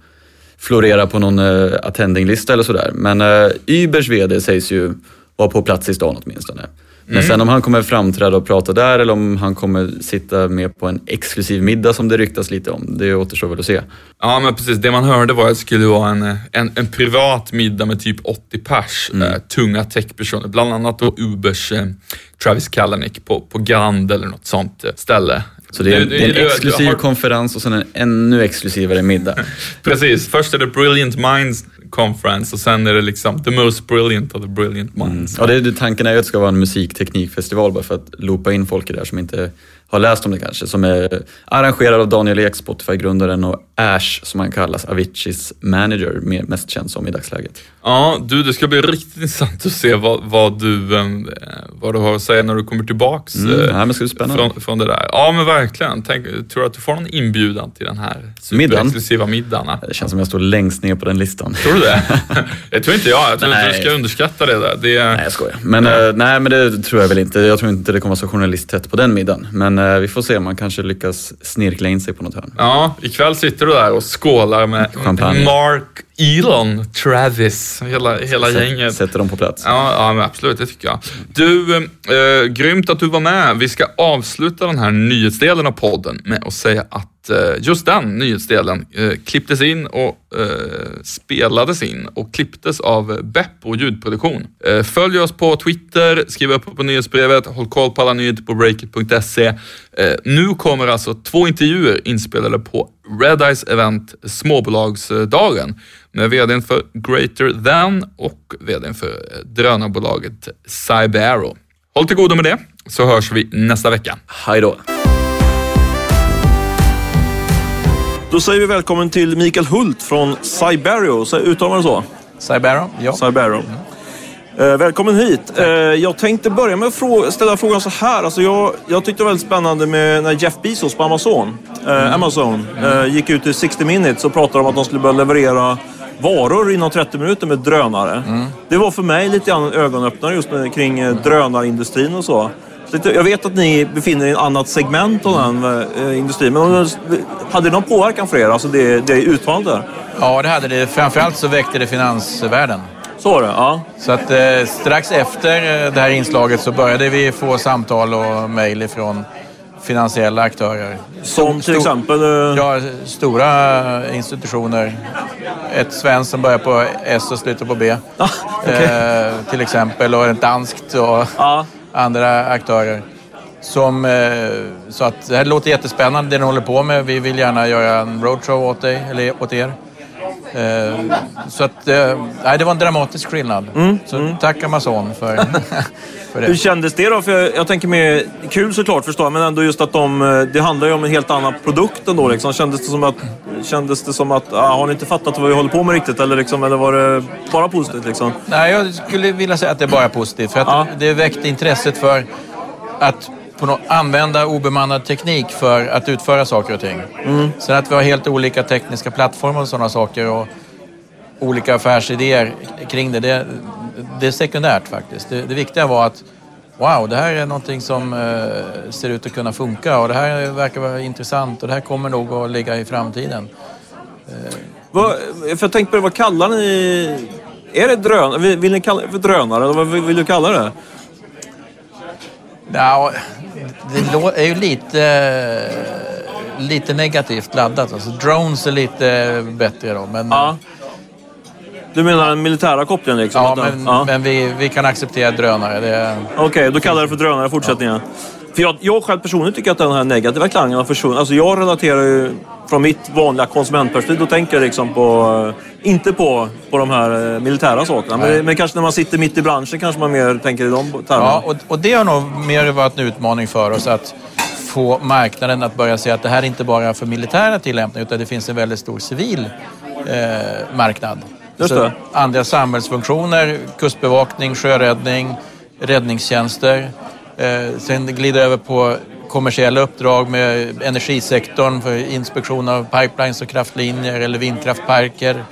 florera på någon eh, attendinglista eller sådär. Men eh, Ubers VD sägs ju vara på plats i stan åtminstone. Men sen om han kommer framträda och prata där eller om han kommer sitta med på en exklusiv middag som det ryktas lite om, det återstår väl att se. Ja, men precis. Det man hörde var att det skulle vara en, en, en privat middag med typ 80 pers, Mm. eh, tunga techpersoner. Bland annat då Ubers eh, Travis Kalanick på, på Grand eller något sånt eh, ställe. Så det är, en- det är en exklusiv har- konferens och sen en ännu exklusivare middag. Precis, först är det Brilliant Minds Conference och sen är det liksom the most brilliant of the brilliant minds. Mm. Ja, det, är, tanken är ju att det ska vara en musikteknikfestival bara för att loopa in folk i det här som inte har läst om det kanske. Som är arrangerad av Daniel Ek, Spotify-grundaren och Ash som han kallas, Aviciis manager, mest känd som i dagsläget. Ja, du, det ska bli riktigt intressant att se vad, vad, du, eh, vad du har att säga när du kommer tillbaks Mm, eh, nej, men ska bli spännande. från, från det där. Ja, men verkligen. Tänk, tror du att du får någon inbjudan till den här Middagen? superexklusiva middagen? Det känns som jag står längst ner på den listan. Tror du det? det tror inte jag. Jag tror inte Nej. du ska underskatta det där. Det Nej, jag skojar. Men, eh, nej, men det tror jag väl inte. Jag tror inte det kommer vara så journalisttätt på den middagen. Men eh, vi får se, man kanske lyckas snirkla in sig på något hörn. Ja, ikväll sitter du där och skålar med Champagne. Mark, Elon, Travis, hela, hela gänget. Sätter dem på plats. Ja, ja men absolut, det tycker jag. Du, eh, grymt att du var med. Vi ska avsluta den här nyhetsdelen av podden med att säga att Eh, just den nyhetsdelen eh, klipptes in och eh, spelades in och klipptes av Beppo ljudproduktion. Följ oss på Twitter, skriv upp på nyhetsbrevet, håll koll på alla nyheter på breakit.se. Nu kommer alltså två intervjuer inspelade på Redeyes event Småbolagsdagen med vdn för Greater Than och vdn för drönarbolaget Cyber Arrow. Håll till godo med det, så hörs vi nästa vecka. Hej då! Då säger vi välkommen till Mikael Hult från Cyberio. Uttalar man det så? Cybero, ja. Cyberio. Eh, välkommen hit. Eh, jag tänkte börja med att frå- ställa frågan så här. Alltså jag, jag tyckte det var väldigt spännande med när Jeff Bezos på Amazon, eh, Amazon eh, gick ut i 60 minutes och pratade om att de skulle börja leverera varor inom 30 minuter med drönare. Det var för mig lite grann ögonöppnare just med, kring drönarindustrin och så. Så jag vet att ni befinner er i ett annat segment av den eh, industrin. Men hade det någon påverkan för er, alltså det, det uttalandet där? Ja, det hade det. Framförallt så väckte det finansvärlden. Så var det? Ja. Så att eh, strax efter eh, det här inslaget så började vi få samtal och mejl ifrån finansiella aktörer. Som till exempel... eh, Ja, stora institutioner. Ett svenskt som börjar på S och slutar på B. Ah, okej. eh, till exempel. Och ett danskt och Ja andra aktörer. Som eh, så att det här låter jättespännande det ni håller på med. Vi vill gärna göra en roadshow åt dig, eller åt er. Eh, så att, eh, nej, det var en dramatisk skillnad. Så tack Amazon för, för Hur det. kändes det då? För jag, jag tänker mer kul såklart förstår jag, men ändå just att de, eh, det handlar ju om en helt annan produkt ändå. Liksom. Kändes det som att, kändes det som att ah, har ni inte fattat vad vi håller på med riktigt? Eller, liksom, eller var det bara positivt? Liksom? Nej, jag skulle vilja säga att det är bara positivt. För att Ja. det väckte intresset för att på använda obemannad teknik för att utföra saker och ting. Sen att vi har helt olika tekniska plattformar och sådana saker och olika affärsidéer kring det, det, det är sekundärt faktiskt. Det, det viktiga var att wow, det här är någonting som eh, ser ut att kunna funka och det här verkar vara intressant och det här kommer nog att ligga i framtiden. Vad, för jag tänkte på det, vad kallar ni... Är det drönare? Vill, vill ni kalla det för drönare? Eller vad vill, vill du kalla det? Ja, det är ju lite, lite negativt laddat. Alltså, drones är lite bättre då. Men, Ja. Du menar den militära kopplingen? Liksom, ja, men, ja. men vi, vi kan acceptera drönare. Okej, då kallar det för drönare i fortsättningen. För jag, jag själv personligen tycker att den här negativa klangen har försvunnit. Alltså jag relaterar ju från mitt vanliga konsumentperspektiv, då tänker jag liksom på, eh, inte på, på de här eh, militära sakerna. Men, men, kanske när man sitter mitt i branschen kanske man mer tänker i de termerna. Ja, och, och det har nog mer varit en utmaning för oss att få marknaden att börja se att det här är inte bara för militära tillämpningar utan det finns en väldigt stor civil eh, marknad. Just det. Så andra samhällsfunktioner, kustbevakning, sjöräddning, räddningstjänster. Eh, sen glider över på kommersiella uppdrag med energisektorn för inspektion av pipelines och kraftlinjer eller vindkraftparker.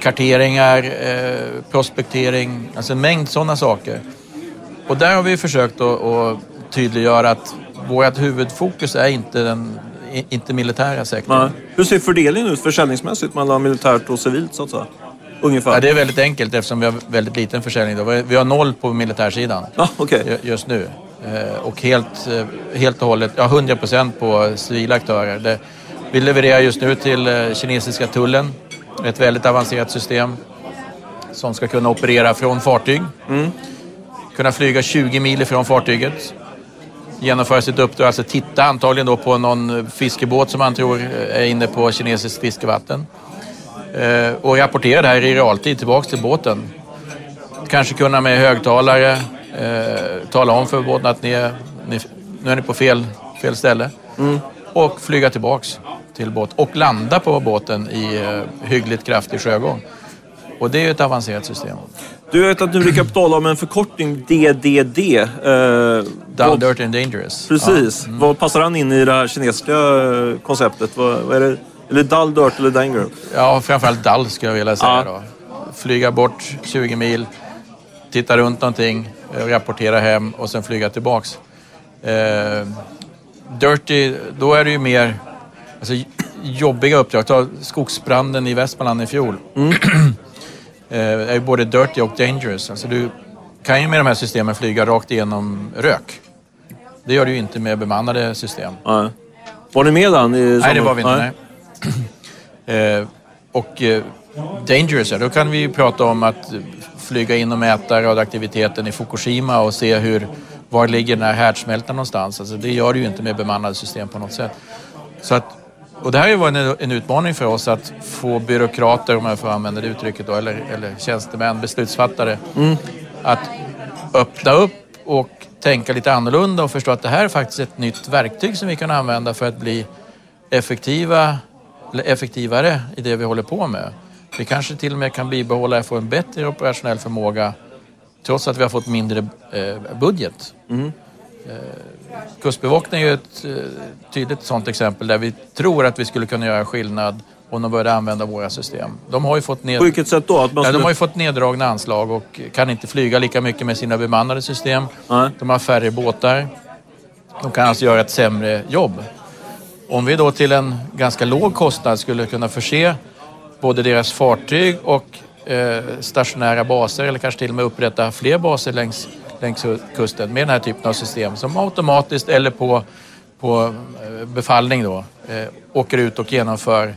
Karteringar, eh, prospektering, alltså en mängd sådana saker. Och där har vi försökt att, att tydliggöra att vårt huvudfokus är inte den inte militära sektorn. Nej. Hur ser fördelningen ut försäljningsmässigt mellan militärt och civilt så att säga? Ungefär. Ja, det är väldigt enkelt eftersom vi har väldigt liten försäljning. Då. Vi har noll på militärsidan ah, okay. just nu. Eh, och helt, eh, helt och hållet, ja 100 procent på civila aktörer. Det, vi levererar just nu till eh, kinesiska tullen ett väldigt avancerat system som ska kunna operera från fartyg. Mm. Kunna flyga 20 mil ifrån fartyget. Genomföra sitt uppdrag, alltså titta antagligen då på någon fiskebåt som man tror är inne på kinesiskt fiskevatten. Och rapportera det här i realtid tillbaks till båten. Kanske kunna med högtalare eh, tala om för båten att ni är, ni, nu är ni på fel, fel ställe. Mm. Och flyga tillbaks till båt och landa på båten i eh, hyggligt kraftig sjögång. Och det är ju ett avancerat system. Du vet att du brukar tala om en förkortning DDD. Eh, Dull, Dirty and Dangerous. Precis. Ja. Mm. Vad passar han in i det här kinesiska eh, konceptet? Vad, vad är det? Eller Dull, Dirt eller Danger? Ja, framförallt Dull skulle jag vilja säga. Ja. Då. Flyga bort 20 mil, titta runt någonting, Eh, rapportera hem och sen flyga tillbaks. Eh, dirty, då är det ju mer alltså, jobbiga uppdrag. Ta skogsbranden i Västmanland i fjol. Mm. eh, är ju både dirty och dangerous. Alltså, du kan ju med de här systemen flyga rakt igenom rök. Det gör du ju inte med bemannade system. Nej. Var ni med den? nej, det var vi inte. Nej. Eh, och eh, dangerous, ja, då kan vi ju prata om att flyga in och mäta radioaktiviteten i Fukushima och se hur, var ligger den här härdsmältan någonstans. Alltså det gör du ju inte med bemannade system på något sätt. Så att, och det här har ju varit en, en utmaning för oss att få byråkrater, om jag får använda det uttrycket då, eller, eller tjänstemän, beslutsfattare, mm. att öppna upp och tänka lite annorlunda och förstå att det här är faktiskt ett nytt verktyg som vi kan använda för att bli effektiva, effektivare i det vi håller på med. Vi kanske till och med kan bibehålla och få en bättre operationell förmåga trots att vi har fått mindre eh, budget. Mm. Eh, Kustbevakningen är ju ett eh, tydligt sådant exempel där vi tror att vi skulle kunna göra skillnad om de började använda våra system. De har ju fått, ned... På vilket sätt då? Att man skulle... de har ju fått neddragna anslag och kan inte flyga lika mycket med sina bemannade system. Nej. De har färre båtar. De kan alltså göra ett sämre jobb. Om vi då till en ganska låg kostnad skulle kunna förse både deras fartyg och eh, stationära baser eller kanske till och med upprätta fler baser längs, längs kusten med den här typen av system som automatiskt eller på, på eh, befallning då eh, åker ut och genomför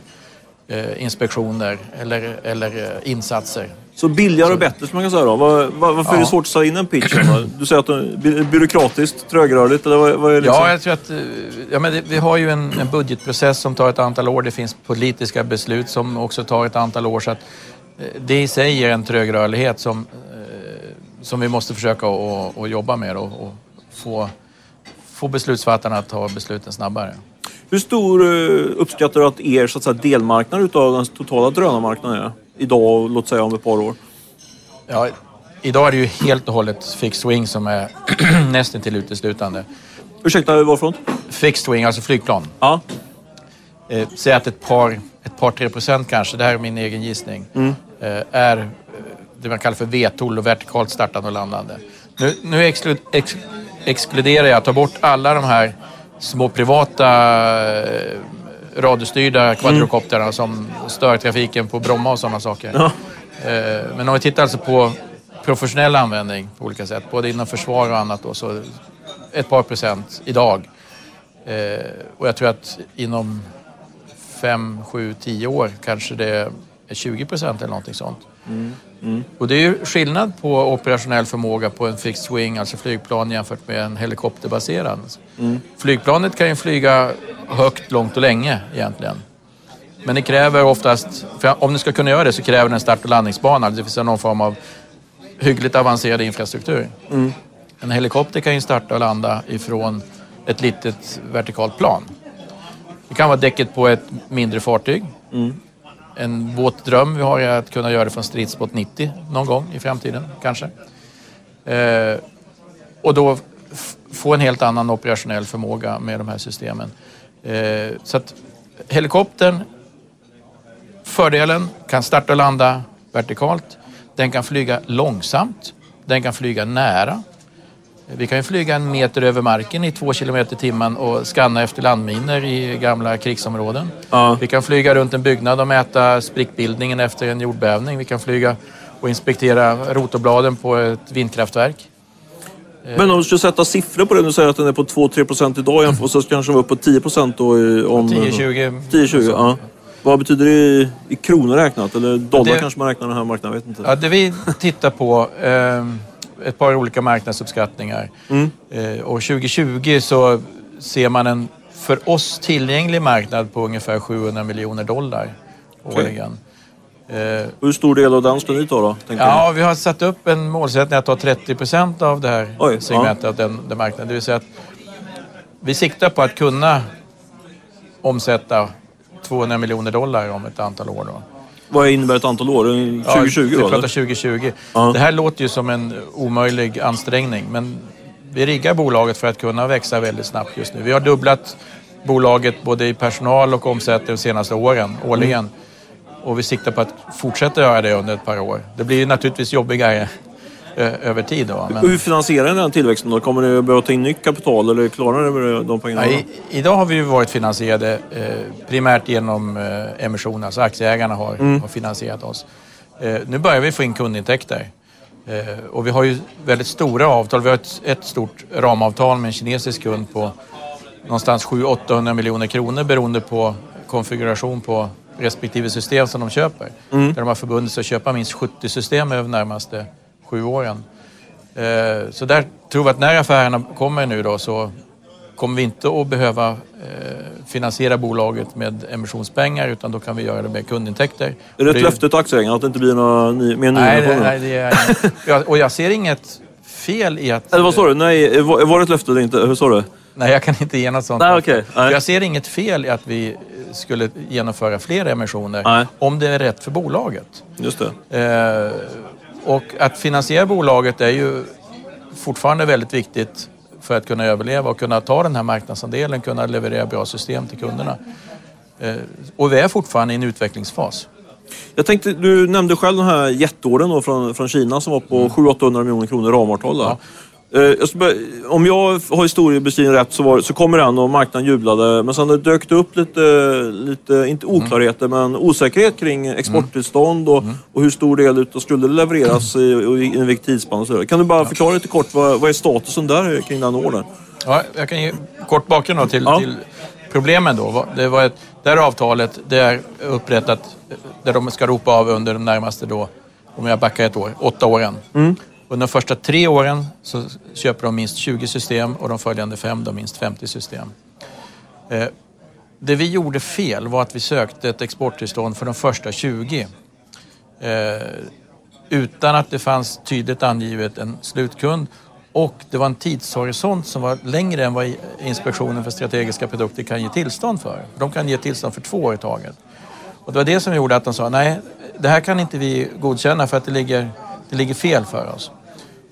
eh, inspektioner eller, eller eh, insatser. Så billigare och bättre som man kan säga då. Var, var, varför ja. är det svårt att säga in en pitch? Du säger att det är byråkratiskt, trögrörligt eller vad, vad är det liksom? Ja, jag tror att eh, ja, men det, vi har ju en, en, budgetprocess som tar ett antal år. Det finns politiska beslut som också tar ett antal år. Så att eh, det i sig är en trögrörlighet som, eh, som vi måste försöka att jobba med och, och få, få beslutsfattarna att ta besluten snabbare. Hur stor uppskattar du att er så att säga, delmarknad utav den totala drönarmarknaden är? Idag låt säga om ett par år? Ja, idag är det ju helt och hållet fixed wing som är nästan till uteslutande. Ursäkta, varifrån? Fixed wing, alltså flygplan. Ja. Eh, säg att ett par, ett par, tre procent kanske, det här är min egen gissning, mm. eh, är eh, det man kallar för VTOL och vertikalt startande och landande. Nu, nu exklu, ex, exkluderar jag, tar bort alla de här små privata eh, radiostyrda kvadrokopterna mm. som stör trafiken på Bromma och sådana saker. Ja. Eh, men om vi tittar alltså på professionell användning på olika sätt, både inom försvar och annat, då, så ett par procent idag. Eh, och jag tror att inom fem, sju, tio år kanske det är 20 procent eller någonting sånt. Och det är ju skillnad på operationell förmåga på en fixed wing, alltså flygplan jämfört med en helikopterbaserad. Flygplanet kan ju flyga högt, långt och länge egentligen. Men det kräver oftast, för om ni ska kunna göra det så kräver det en start och landningsbana, det vill säga någon form av hyggligt avancerad infrastruktur. En helikopter kan ju starta och landa ifrån ett litet vertikalt plan. Det kan vara däcket på ett mindre fartyg. En våt dröm vi har är att kunna göra det från stridsbåt 90 någon gång i framtiden, kanske. Eh, och då få en helt annan operationell förmåga med de här systemen. Eh, så att helikoptern, fördelen, kan starta och landa vertikalt. Den kan flyga långsamt. Den kan flyga nära. Vi kan ju flyga en meter över marken i två kilometer i timmen och skanna efter landminer i gamla krigsområden. Ja. Vi kan flyga runt en byggnad och mäta sprickbildningen efter en jordbävning. Vi kan flyga och inspektera rotorbladen på ett vindkraftverk. Men om du skulle sätta siffror på det, du säger att den är på 2-3 procent idag och så kanske den var upp på 10 procent då i, om... 10-20. 10-20, ja. Vad betyder det i, i kronor räknat? Eller dollar Det- kanske man räknar den här marknaden, jag vet inte. Ja, det vi tittar på, eh, ett par olika marknadsuppskattningar. Eh, och 2020 så ser man en för oss tillgänglig marknad på ungefär 700 miljoner dollar årligen. Eh, Och hur stor del av den ska ni ta då? Ja, vi har satt upp en målsättning att ta 30 procent av det här Oj, segmentet, av den, den marknaden. Det vill säga att vi siktar på att kunna omsätta 200 miljoner dollar om ett antal år. Då. Vad innebär ett antal år? 2020 ja, vi pratar eller? 2020. Ja. Det här låter ju som en omöjlig ansträngning, men vi riggar bolaget för att kunna växa väldigt snabbt just nu. Vi har dubblat bolaget både i personal och omsättning de senaste åren, årligen. Mm. Och vi siktar på att fortsätta göra det under ett par år. Det blir ju naturligtvis jobbigare över tid. Då, men, Hur finansierar ni den tillväxten då? Kommer ni att behöva ta in nytt kapital eller klarar ni de pengarna? ja, i, idag har vi varit finansierade eh, primärt genom eh, emission, alltså aktieägarna har, Mm. har finansierat oss. Eh, nu börjar vi få in kundintäkter. Eh, och vi har ju väldigt stora avtal. Vi har ett, ett stort ramavtal med en kinesisk kund på någonstans 700-800 miljoner kronor beroende på konfiguration på respektive system som de köper. Mm. Där de har förbundit sig att köpa minst 70 system över närmaste sju åren. Eh, Så där tror vi att när affärerna kommer nu då så kommer vi inte att behöva eh, finansiera bolaget med emissionspengar utan då kan vi göra det med kundintäkter. Är det ett löfte till aktieägarna att det inte blir några ny, mer Nej, det, nyemissioner? nej det är Och jag ser inget fel i att... Eller vad sa du? Nej, var, det ett löfte eller inte? Hur sa du? Nej, jag kan inte ge något sånt. Nej, okej. Nej. Jag ser inget fel i att vi skulle genomföra fler emissioner Nej. om det är rätt för bolaget. Just det. Eh, och att finansiera bolaget är ju fortfarande väldigt viktigt för att kunna överleva och kunna ta den här marknadsandelen, kunna leverera bra system till kunderna. Eh, och vi är fortfarande i en utvecklingsfas. Jag tänkte, du nämnde själv den här jätteorden då från, från Kina som var på 700-800 miljoner kronor ramavtal där. Eh, om jag har historiebeskrivningen rätt så, var, så kommer den och marknaden jublade. Men sen dök det upp lite, lite inte oklarheter, men osäkerhet kring exporttillstånd och, och hur stor del utav skulle levereras i, i, i en vilken tidsspann. Kan du bara förklara lite kort, vad, vad är statusen där kring den ordern? Ja, jag kan ge kort bakgrund då till, Ja. till problemen. Då. Det, var ett, det här avtalet det är upprättat där de ska ropa av under de närmaste, då, om jag backar ett år, åtta åren. Under de första tre åren så köper de minst 20 system och de följande fem de minst 50 system. Eh, det vi gjorde fel var att vi sökte ett exporttillstånd för de första 20. Eh, utan att det fanns tydligt angivet en slutkund och det var en tidshorisont som var längre än vad Inspektionen för strategiska produkter kan ge tillstånd för. De kan ge tillstånd för två år i taget. Och det var det som gjorde att de sa nej, det här kan inte vi godkänna för att det ligger, det ligger fel för oss.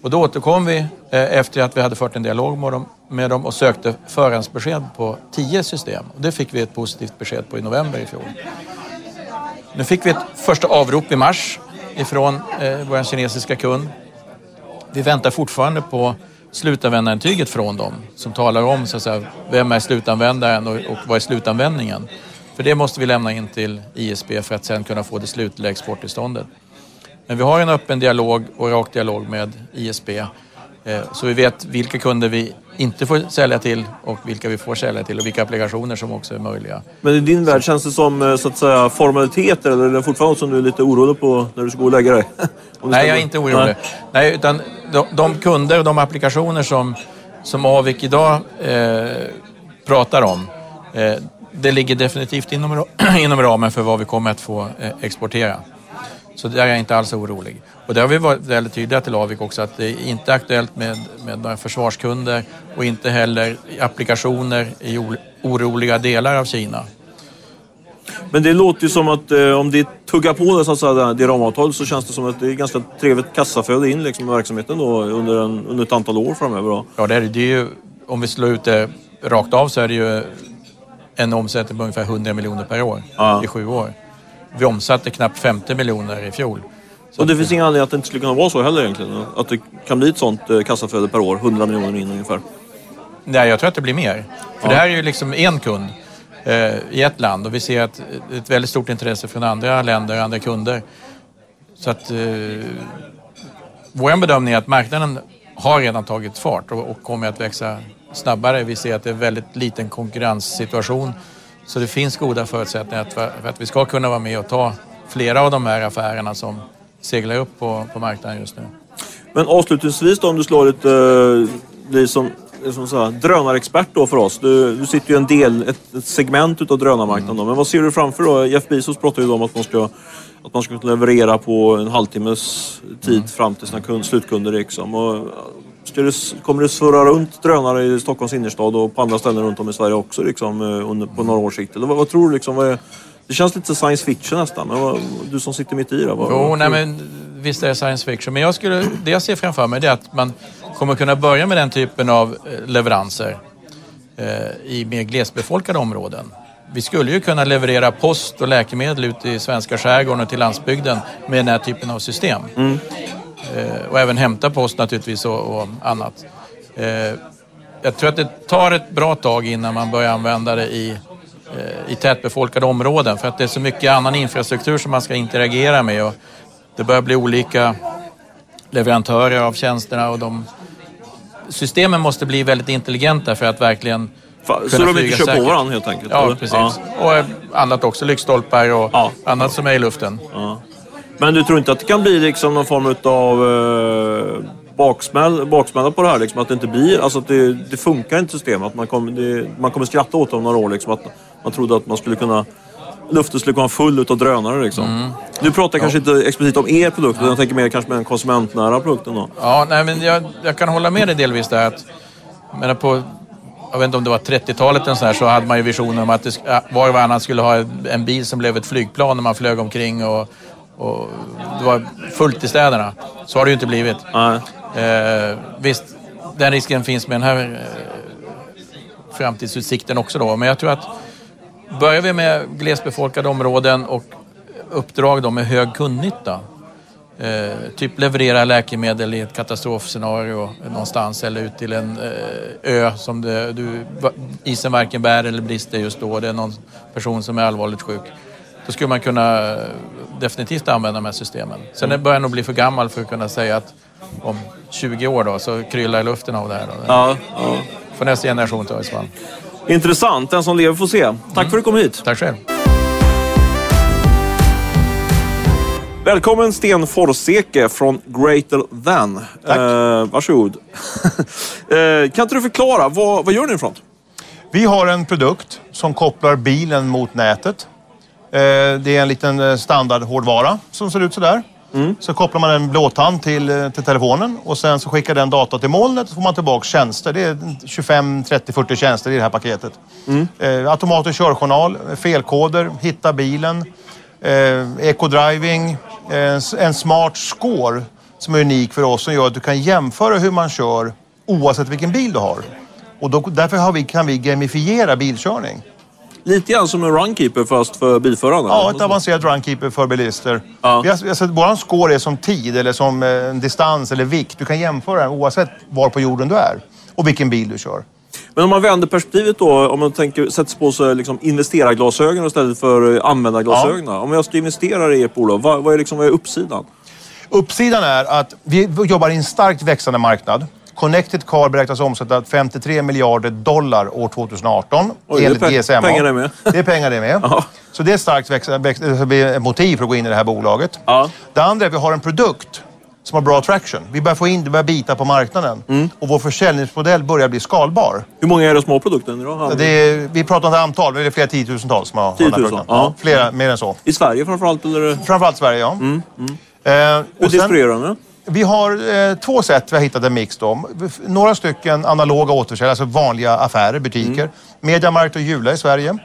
Och då återkom vi eh, efter att vi hade fört en dialog med dem, med dem och sökte förhandsbesked på tio system. Och det fick vi ett positivt besked på i november i fjol. Nu fick vi ett första avrop i mars ifrån eh, vår kinesiska kund. Vi väntar fortfarande på slutanvändarintyget från dem som talar om så att säga, vem är slutanvändaren och, och vad är slutanvändningen. För det måste vi lämna in till ISP för att sen kunna få det slutliga exporttillståndet. Men vi har en öppen dialog och rak dialog med ISP Eh, Så vi vet vilka kunder vi inte får sälja till och vilka vi får sälja till och vilka applikationer som också är möjliga. Men i din värld känns det som eh, så att säga formaliteter eller är det fortfarande som du är lite orolig på när du ska gå och lägga dig? Nej, jag är inte orolig. Nej. Nej, utan de, de kunder och de applikationer som, som Avik idag eh, pratar om, eh, det ligger definitivt inom, inom ramen för vad vi kommer att få eh, exportera. Så där är jag inte alls orolig. Och där har vi varit väldigt tydliga till Avik också att det är inte aktuellt med, med några försvarskunder och inte heller applikationer i oroliga delar av Kina. Men det låter ju som att eh, om det tuggar på det, så att säga, det ramavtalet så känns det som att det är ganska trevligt kassaflöde in liksom, i verksamheten då, under, en, under ett antal år framöver. Då. Ja, det är, det är ju, om vi slår ut det rakt av så är det ju en omsättning på ungefär 100 miljoner per år Ja. i sju år. Vi omsatte knappt 50 miljoner i fjol. Så Och det finns ingen anledning att det inte skulle kunna vara så heller egentligen. Att det kan bli ett sånt eh, kassaflöde per år, 100 miljoner in ungefär. Nej, jag tror att det blir mer. För det här är ju liksom en kund eh, i ett land och vi ser att ett väldigt stort intresse från andra länder, andra kunder. Så att eh, vår bedömning är att marknaden har redan tagit fart och, och kommer att växa snabbare. Vi ser att det är en väldigt liten konkurrenssituation. Så det finns goda förutsättningar för att vi ska kunna vara med och ta flera av de här affärerna som seglar upp på, på marknaden just nu. Men avslutningsvis då, om du slår ett, eh, som, som så här, drönarexpert då för oss. Du, du sitter ju en del, ett, ett segment utav drönarmarknaden då. Men vad ser du framför då? Jeff Bezos pratar ju om att man ska, att man ska leverera på en halvtimmes tid fram till sina kund, slutkunder liksom. Och, det, kommer det surra runt drönare i Stockholms innerstad och på andra ställen runt om i Sverige också liksom, eh, under, på några års sikt? Eller vad, vad tror du liksom? Vad är, det känns lite science fiction nästan, men vad, du som sitter mitt i det. Vad, Jo, nej, men visst är det science fiction. Men jag skulle, det jag ser framför mig är att man kommer kunna börja med den typen av eh, leveranser eh, i mer glesbefolkade områden. Vi skulle ju kunna leverera post och läkemedel ut i svenska skärgården och till landsbygden med den här typen av system. Eh, och även hämta post naturligtvis och, och annat. Eh, jag tror att det tar ett bra tag innan man börjar använda det i, eh, i tätbefolkade områden för att det är så mycket annan infrastruktur som man ska interagera med. Och det börjar bli olika leverantörer av tjänsterna och de systemen måste bli väldigt intelligenta för att verkligen Fa- Så de inte kör på säkert. varandra helt enkelt? Ja, eller? precis. Och eh, annat också, lyktstolpar och Ja. annat som är i luften. Ja. Men du tror inte att det kan bli liksom någon form av eh, baksmäll, baksmälla på det här? Liksom, att det inte blir, alltså att det, det funkar inte systemet. Att man, kommer, det, man kommer skratta åt det om några år. Liksom, att man trodde att man skulle kunna luften skulle kunna vara full utav drönare. Liksom. Mm. Du pratar kanske inte explicit om er produkt, utan jag tänker mer kanske med den konsumentnära produkten. Då. Ja, nej, men jag, jag kan hålla med dig delvis där. Att, menar på, jag vet inte om det var 30-talet eller så, här, så hade man ju visioner om att det, var och varannan skulle ha en bil som blev ett flygplan när man flög omkring. Och, och det var fullt i städerna. Så har det ju inte blivit. Eh, visst, den risken finns med den här eh, framtidsutsikten också då. Men jag tror att börjar vi med glesbefolkade områden och uppdrag då med hög kundnytta. Eh, typ leverera läkemedel i ett katastrofscenario någonstans eller ut till en eh, ö som det, du, isen varken bär eller brister just då. Det är någon person som är allvarligt sjuk. Då skulle man kunna eh, definitivt använda de här systemen. Sen mm. börjar jag nog bli för gammal för att kunna säga att om 20 år då så kryllar luften av det här. Då. Ja, ja. För nästa generation så fall. Intressant. Den som lever får se. Tack för att du kom hit. Tack själv. Välkommen Sten Forseke från Greater Than. Tack. Eh, varsågod. eh, kan inte du förklara, vad, vad gör ni något? Vi har en produkt som kopplar bilen mot nätet. Eh, Det är en liten eh, standardhårdvara som ser ut sådär. Så kopplar man en blåtand till, eh, till telefonen och sen så skickar den data till molnet så får man tillbaka tjänster. Det är 25, 30, 40 tjänster i det här paketet. Eh, automatisk körjournal, felkoder, hitta bilen, eh, eco-driving, eh, en smart score som är unik för oss som gör att du kan jämföra hur man kör oavsett vilken bil du har. Och då, därför vi, kan vi gamifiera bilkörning. Lite grann som en runkeeper fast för bilförarna. Ja, ett avancerat runkeeper för bilister. Ja. Vi har, vi har sett, våran score är som tid eller som eh, distans eller vikt. Du kan jämföra den oavsett var på jorden du är och vilken bil du kör. Men om man vänder perspektivet då, om man tänker, sätter på sig liksom investerarglasögon istället för eh, användarglasögonen. Om jag ska investera i ert bolag, vad, vad, är liksom, vad är uppsidan? Uppsidan är att vi jobbar i en starkt växande marknad. Connected Car beräknas omsätta 53 miljarder dollar år 2018 Oj, det är enligt pe- GSMA. pengar det med. Det är pengar det med. Ja. Så det är ett starkt väx- väx- eh, motiv för att gå in i det här bolaget. Ja. Det andra är att vi har en produkt som har bra traction. Vi börjar få in, det börjar bita på marknaden. Mm. Och vår försäljningsmodell börjar bli skalbar. Hur många är det som har produkten idag? Det är, vi pratar inte antal, men det är flera tiotusentals som har, har den här 10 000, produkten. ja. Flera, mer än så. I Sverige framförallt? Eller? Framförallt Sverige, ja. Mm, Eh, Hur och sen, distribuerar det? Vi har eh, två sätt vi har hittat en mix då. Några stycken analoga återförsäljare, alltså vanliga affärer, butiker. Mm. Mediamarkt och Jula i Sverige.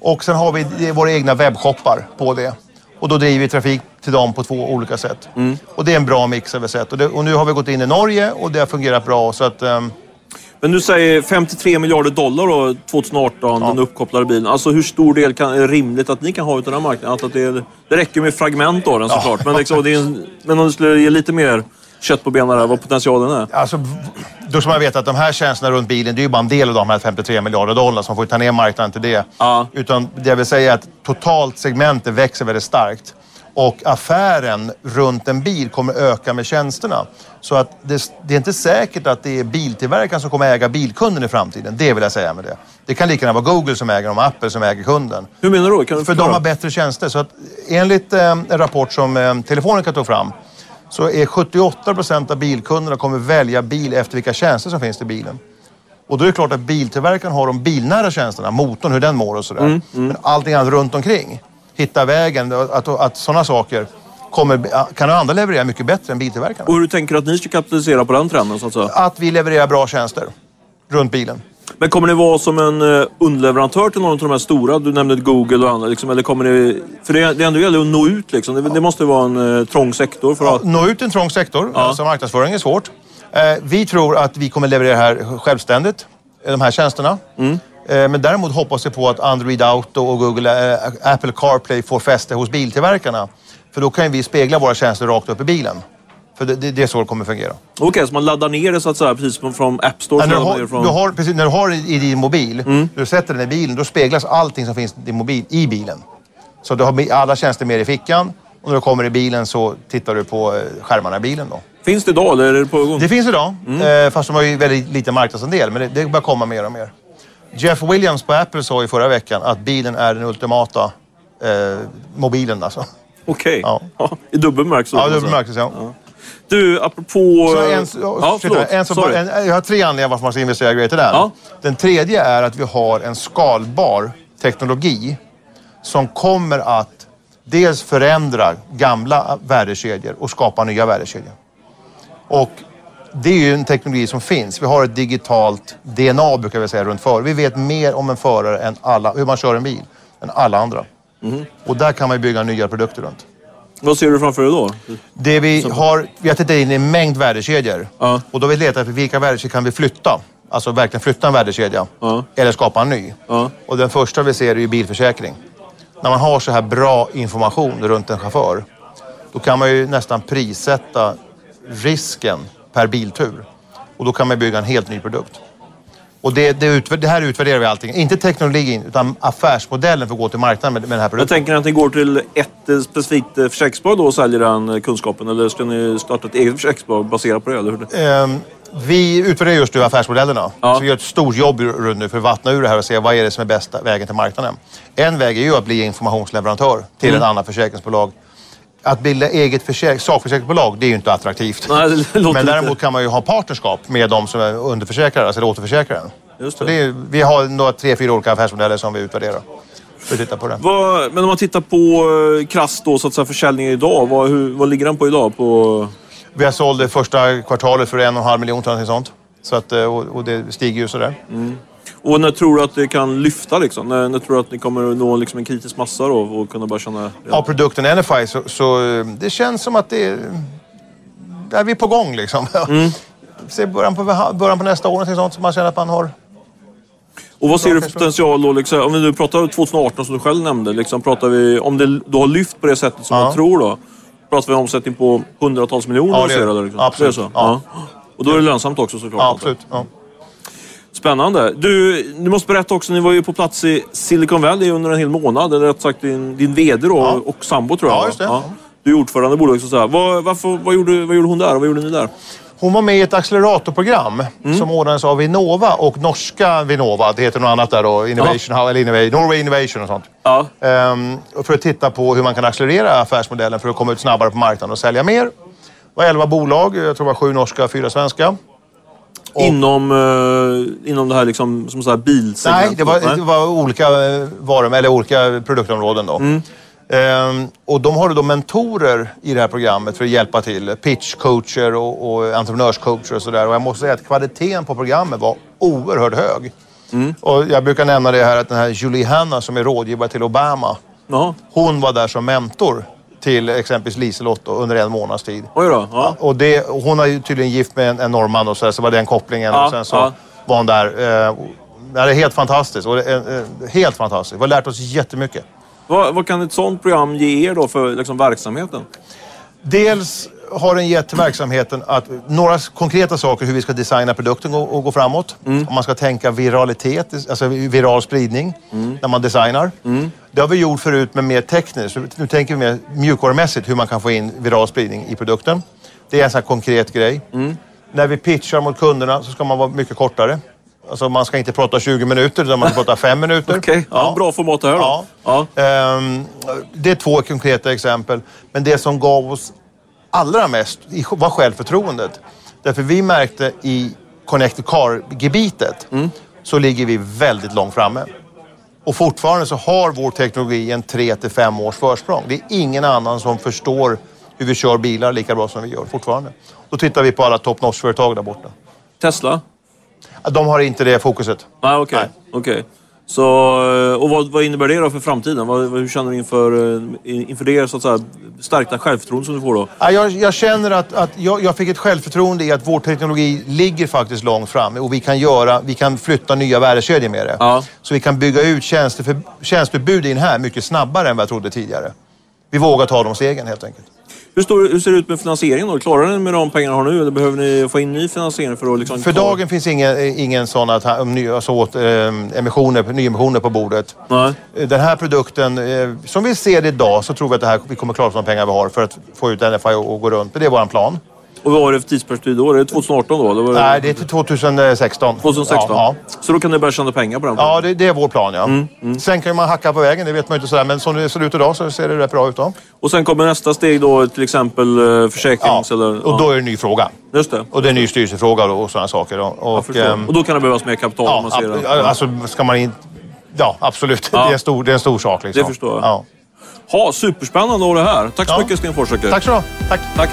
Och sen har vi våra egna webbshoppar på det. Och då driver vi trafik till dem på två olika sätt. Mm. Och det är en bra mix vi sett. Och, det, och nu har vi gått in i Norge och det har fungerat bra. Så att, ehm, Men du säger 53 miljarder dollar då, 2018, den uppkopplade bilen. Alltså hur stor del kan, är rimligt att ni kan ha utav den här marknaden? Att det, det räcker med fragment av den såklart. Men, liksom, det är en, men om du skulle ge lite mer kött på benen där, vad potentialen är? Alltså, då ska man veta att de här tjänsterna runt bilen, det är ju bara en del av de här 53 miljarder dollar, man får ta ner marknaden till det. Ja. Utan det jag vill säga är att totalt segmentet växer väldigt starkt. Och affären runt en bil kommer öka med tjänsterna. Så att det, det är inte säkert att det är biltillverkaren som kommer äga bilkunden i framtiden. Det vill jag säga med det. Det kan lika gärna vara Google som äger dem, Apple som äger kunden. Hur menar du? Kan du För de har bättre tjänster. Så att enligt eh, en rapport som eh, Telefonica tog fram så är 78 procent av bilkunderna kommer välja bil efter vilka tjänster som finns i bilen. Och då är det klart att biltillverkaren har de bilnära tjänsterna, motorn, hur den mår och sådär. Mm, Men allting annat runt omkring, hitta vägen, att, att sådana saker kommer, kan andra leverera mycket bättre än biltillverkarna. Och hur du tänker att ni ska kapitalisera på den trenden så att säga? Att vi levererar bra tjänster runt bilen. Men kommer ni vara som en eh, underleverantör till någon av de här stora? Du nämnde Google och andra. Liksom, eller kommer ni... För det, det ändå gäller att nå ut liksom. Det, det måste vara en eh, trång sektor för att... Nå ut en trång sektor, Ja. alltså marknadsföring är svårt. Eh, vi tror att vi kommer leverera här självständigt, eh, de här tjänsterna. Mm. Eh, men däremot hoppas vi på att Android Auto och Google, eh, Apple CarPlay får fäste hos biltillverkarna. För då kan vi spegla våra tjänster rakt upp i bilen. För det, det, det är så det kommer fungera. Okej, så man laddar ner det så att säga precis från App Store? När, du har, från... du har, precis, när du har i din mobil, Mm. när du sätter den i bilen, då speglas allting som finns i din mobil i bilen. Så du har alla tjänster med i fickan och när du kommer i bilen så tittar du på eh, skärmarna i bilen. Då. Finns det idag eller är det på gång? Det finns idag, Mm. fast de har ju väldigt liten marknadsandel. Men det, det börjar komma mer och mer. Jeff Williams på Apple sa i förra veckan att bilen är den ultimata eh, mobilen. Alltså. Okej. Ja. Ja. I dubbel bemärkelse? Ja, det alltså. bemärktes ja. Du, apropå... Så en, ja, förlåt, en, som, en, jag har tre anledningar varför man ska investera i till den. Ja. Den tredje är att vi har en skalbar teknologi som kommer att dels förändra gamla värdekedjor och skapa nya värdekedjor. Och det är ju en teknologi som finns. Vi har ett digitalt DNA brukar vi säga runt förare. Vi vet mer om en förare än alla, hur man kör en bil, än alla andra. Mhm. Och där kan man bygga nya produkter runt. Vad ser du framför dig då? Det vi har, vi har tittat in i en mängd värdekedjor. Ja. Och då har vi letat efter vilka värdekedjor kan vi flytta? Alltså verkligen flytta en värdekedja. Ja. Eller skapa en ny. Ja. Och den första vi ser är ju bilförsäkring. När man har så här bra information runt en chaufför. Då kan man ju nästan prissätta risken per biltur. Och då kan man bygga en helt ny produkt. Och det, det, det här utvärderar vi allting. Inte teknologin utan affärsmodellen för att gå till marknaden med, med den här Jag produkten. tänker att ni går till ett eh, specifikt eh, försäkringsbolag då och säljer den eh, kunskapen. Eller ska ni starta ett eget försäkringsbolag baserat på det? Eller? Ehm, vi utvärderar just nu affärsmodellerna. Ja. Så vi gör ett stort jobb runt nu för att vattna ur det här och se vad är det som är bästa vägen till marknaden. En väg är ju att bli informationsleverantör till Mm. ett annat försäkringsbolag. Att bilda eget försäk- sakförsäkringsbolag, det är ju inte attraktivt. Nej, Men däremot kan man ju ha partnerskap med de som är underförsäkrade, alltså återförsäkraren. Just Så det. det är, vi har några, tre, fyra olika affärsmodeller som vi utvärderar. Vi tittar på det. Vad, men om man tittar på eh, krasst då, så att säga, försäljningen idag. Vad, hur, vad ligger den på idag? På... Vi har sålt det första kvartalet för en och en halv miljon, någonting sånt. Så att, eh, och, och det stiger ju sådär. Och när tror du att det kan lyfta? Liksom? När, när tror du att ni kommer nå liksom, en kritisk massa då, och kunna börja känna... av produkten NFI så, så eh, det känns som att det är, är vi på gång liksom. Mm. Se början på, början på nästa år, sånt som man känner att man har. Och vad ser du för potential då? Liksom, om vi nu pratar 2018 som du själv nämnde. Liksom, pratar vi, om det då har lyft på det sättet som Ja. man tror då. Pratar vi om omsättning på hundratals miljoner? Ja, det är det. liksom. Absolut. Det är så? Ja. Och då är det lönsamt också såklart. Ja, absolut. Ja. Spännande. Du, du måste berätta också, ni var ju på plats i Silicon Valley under en hel månad. Eller rätt sagt din, din VD då, Ja. och sambo tror jag. Ja, just det. Du är ordförande i bolaget. Vad, varför, vad, gjorde, vad gjorde hon där och vad gjorde ni där? Hon var med i ett acceleratorprogram som ordnades av Vinnova och norska Vinnova. Det heter något annat där då. Innovation, eller Innovation, Norway Innovation och sånt. Ja. Ehm, för att titta på hur man kan accelerera affärsmodellen för att komma ut snabbare på marknaden och sälja mer. Det var 11 bolag, jag tror det var sju norska, fyra svenska. Inom, eh, inom det här liksom, som så här bilsegment? Nej, det var, det var olika varor, eller olika produktområden då. Ehm, och de har då mentorer i det här programmet för att hjälpa till. Pitchcoacher och, och entreprenörscoacher och sådär. Och jag måste säga att kvaliteten på programmet var oerhört hög. Och jag brukar nämna det här att den här Julie Hanna som är rådgivare till Obama. Jaha. Hon var där som mentor till exempelvis Liselott under en månads tid. Oj då. Ja. Och det, hon är ju tydligen gift med en, en norrman och så, så var den kopplingen. Ja, och sen så ja. var hon där. Eh, det är helt fantastiskt. Och, eh, helt fantastiskt. Vi har lärt oss jättemycket. Vad, vad kan ett sånt program ge er då för liksom, verksamheten? Dels har den gett verksamheten att några konkreta saker hur vi ska designa produkten och, och gå framåt. Om man ska tänka viralitet, alltså viral spridning när man designar. Det har vi gjort förut men mer tekniskt. Nu tänker vi mer mjukvarumässigt hur man kan få in viral spridning i produkten. Det är en sån här konkret grej. När vi pitchar mot kunderna så ska man vara mycket kortare. Alltså man ska inte prata 20 minuter utan man ska prata 5 minuter. Okej, ja, bra format här då. Ja. Ja. Ehm, det är två konkreta exempel. Men det som gav oss allra mest var självförtroendet. Därför vi märkte i Connected Car-gebitet så ligger vi väldigt långt framme. Och fortfarande så har vår teknologi en 3 till 5 års försprång. Det är ingen annan som förstår hur vi kör bilar lika bra som vi gör fortfarande. Då tittar vi på alla top notch-företag där borta. Tesla? De har inte det fokuset. Nej, okej. Så, eh, och vad, vad innebär det då för framtiden? Vad, hur känner du inför, eh, inför det så att säga, stärkta självförtroende som du får då? Ja, Jag, jag känner att, att jag, jag fick ett självförtroende i att vår teknologi ligger faktiskt långt fram och vi kan, göra, vi kan flytta nya värdekedjor med det. Ja. Så vi kan bygga ut tjänster för, tjänsteutbud in här mycket snabbare än vad jag trodde tidigare. Vi vågar ta de stegen helt enkelt. Hur, stor, hur ser det ut med finansieringen då? Klarar ni med de pengarna har nu eller behöver ni få in ny finansiering för att liksom... För dagen finns ingen, ingen sån att, alltså, åt, eh, emissioner, nyemissioner på bordet. Nej. Den här produkten, eh, som vi ser det idag, så tror vi att det här, vi kommer klara oss de pengar vi har för att få ut NFI och, och gå runt. Men det är vår plan. Och vad var det för tidsperspektiv då? Är det 2018 då? Det... Nej, det är till 2016. 2016? Ja, Så då kan ni börja tjäna pengar på den? ja det, det är vår plan ja. Mm, Sen kan man hacka på vägen, det vet man ju inte sådär. Men som det ser ut idag så ser det rätt bra ut då. Och sen kommer nästa steg då till exempel eh, försäkrings... Eller, Och då är det en ny fråga. Just det. Och det är en ny styrelsefråga då och sådana saker. Då. Och, ehm, och då kan det behövas mer kapital ja, man ser det. alltså ska man in... Ja, absolut. Ja. Det, är en stor, det är en stor sak. Liksom. Det förstår jag. Ja. Ha, superspännande att ha det här. Tack så Ja. mycket Sten Forsåker. Tack så du. Tack. Tack.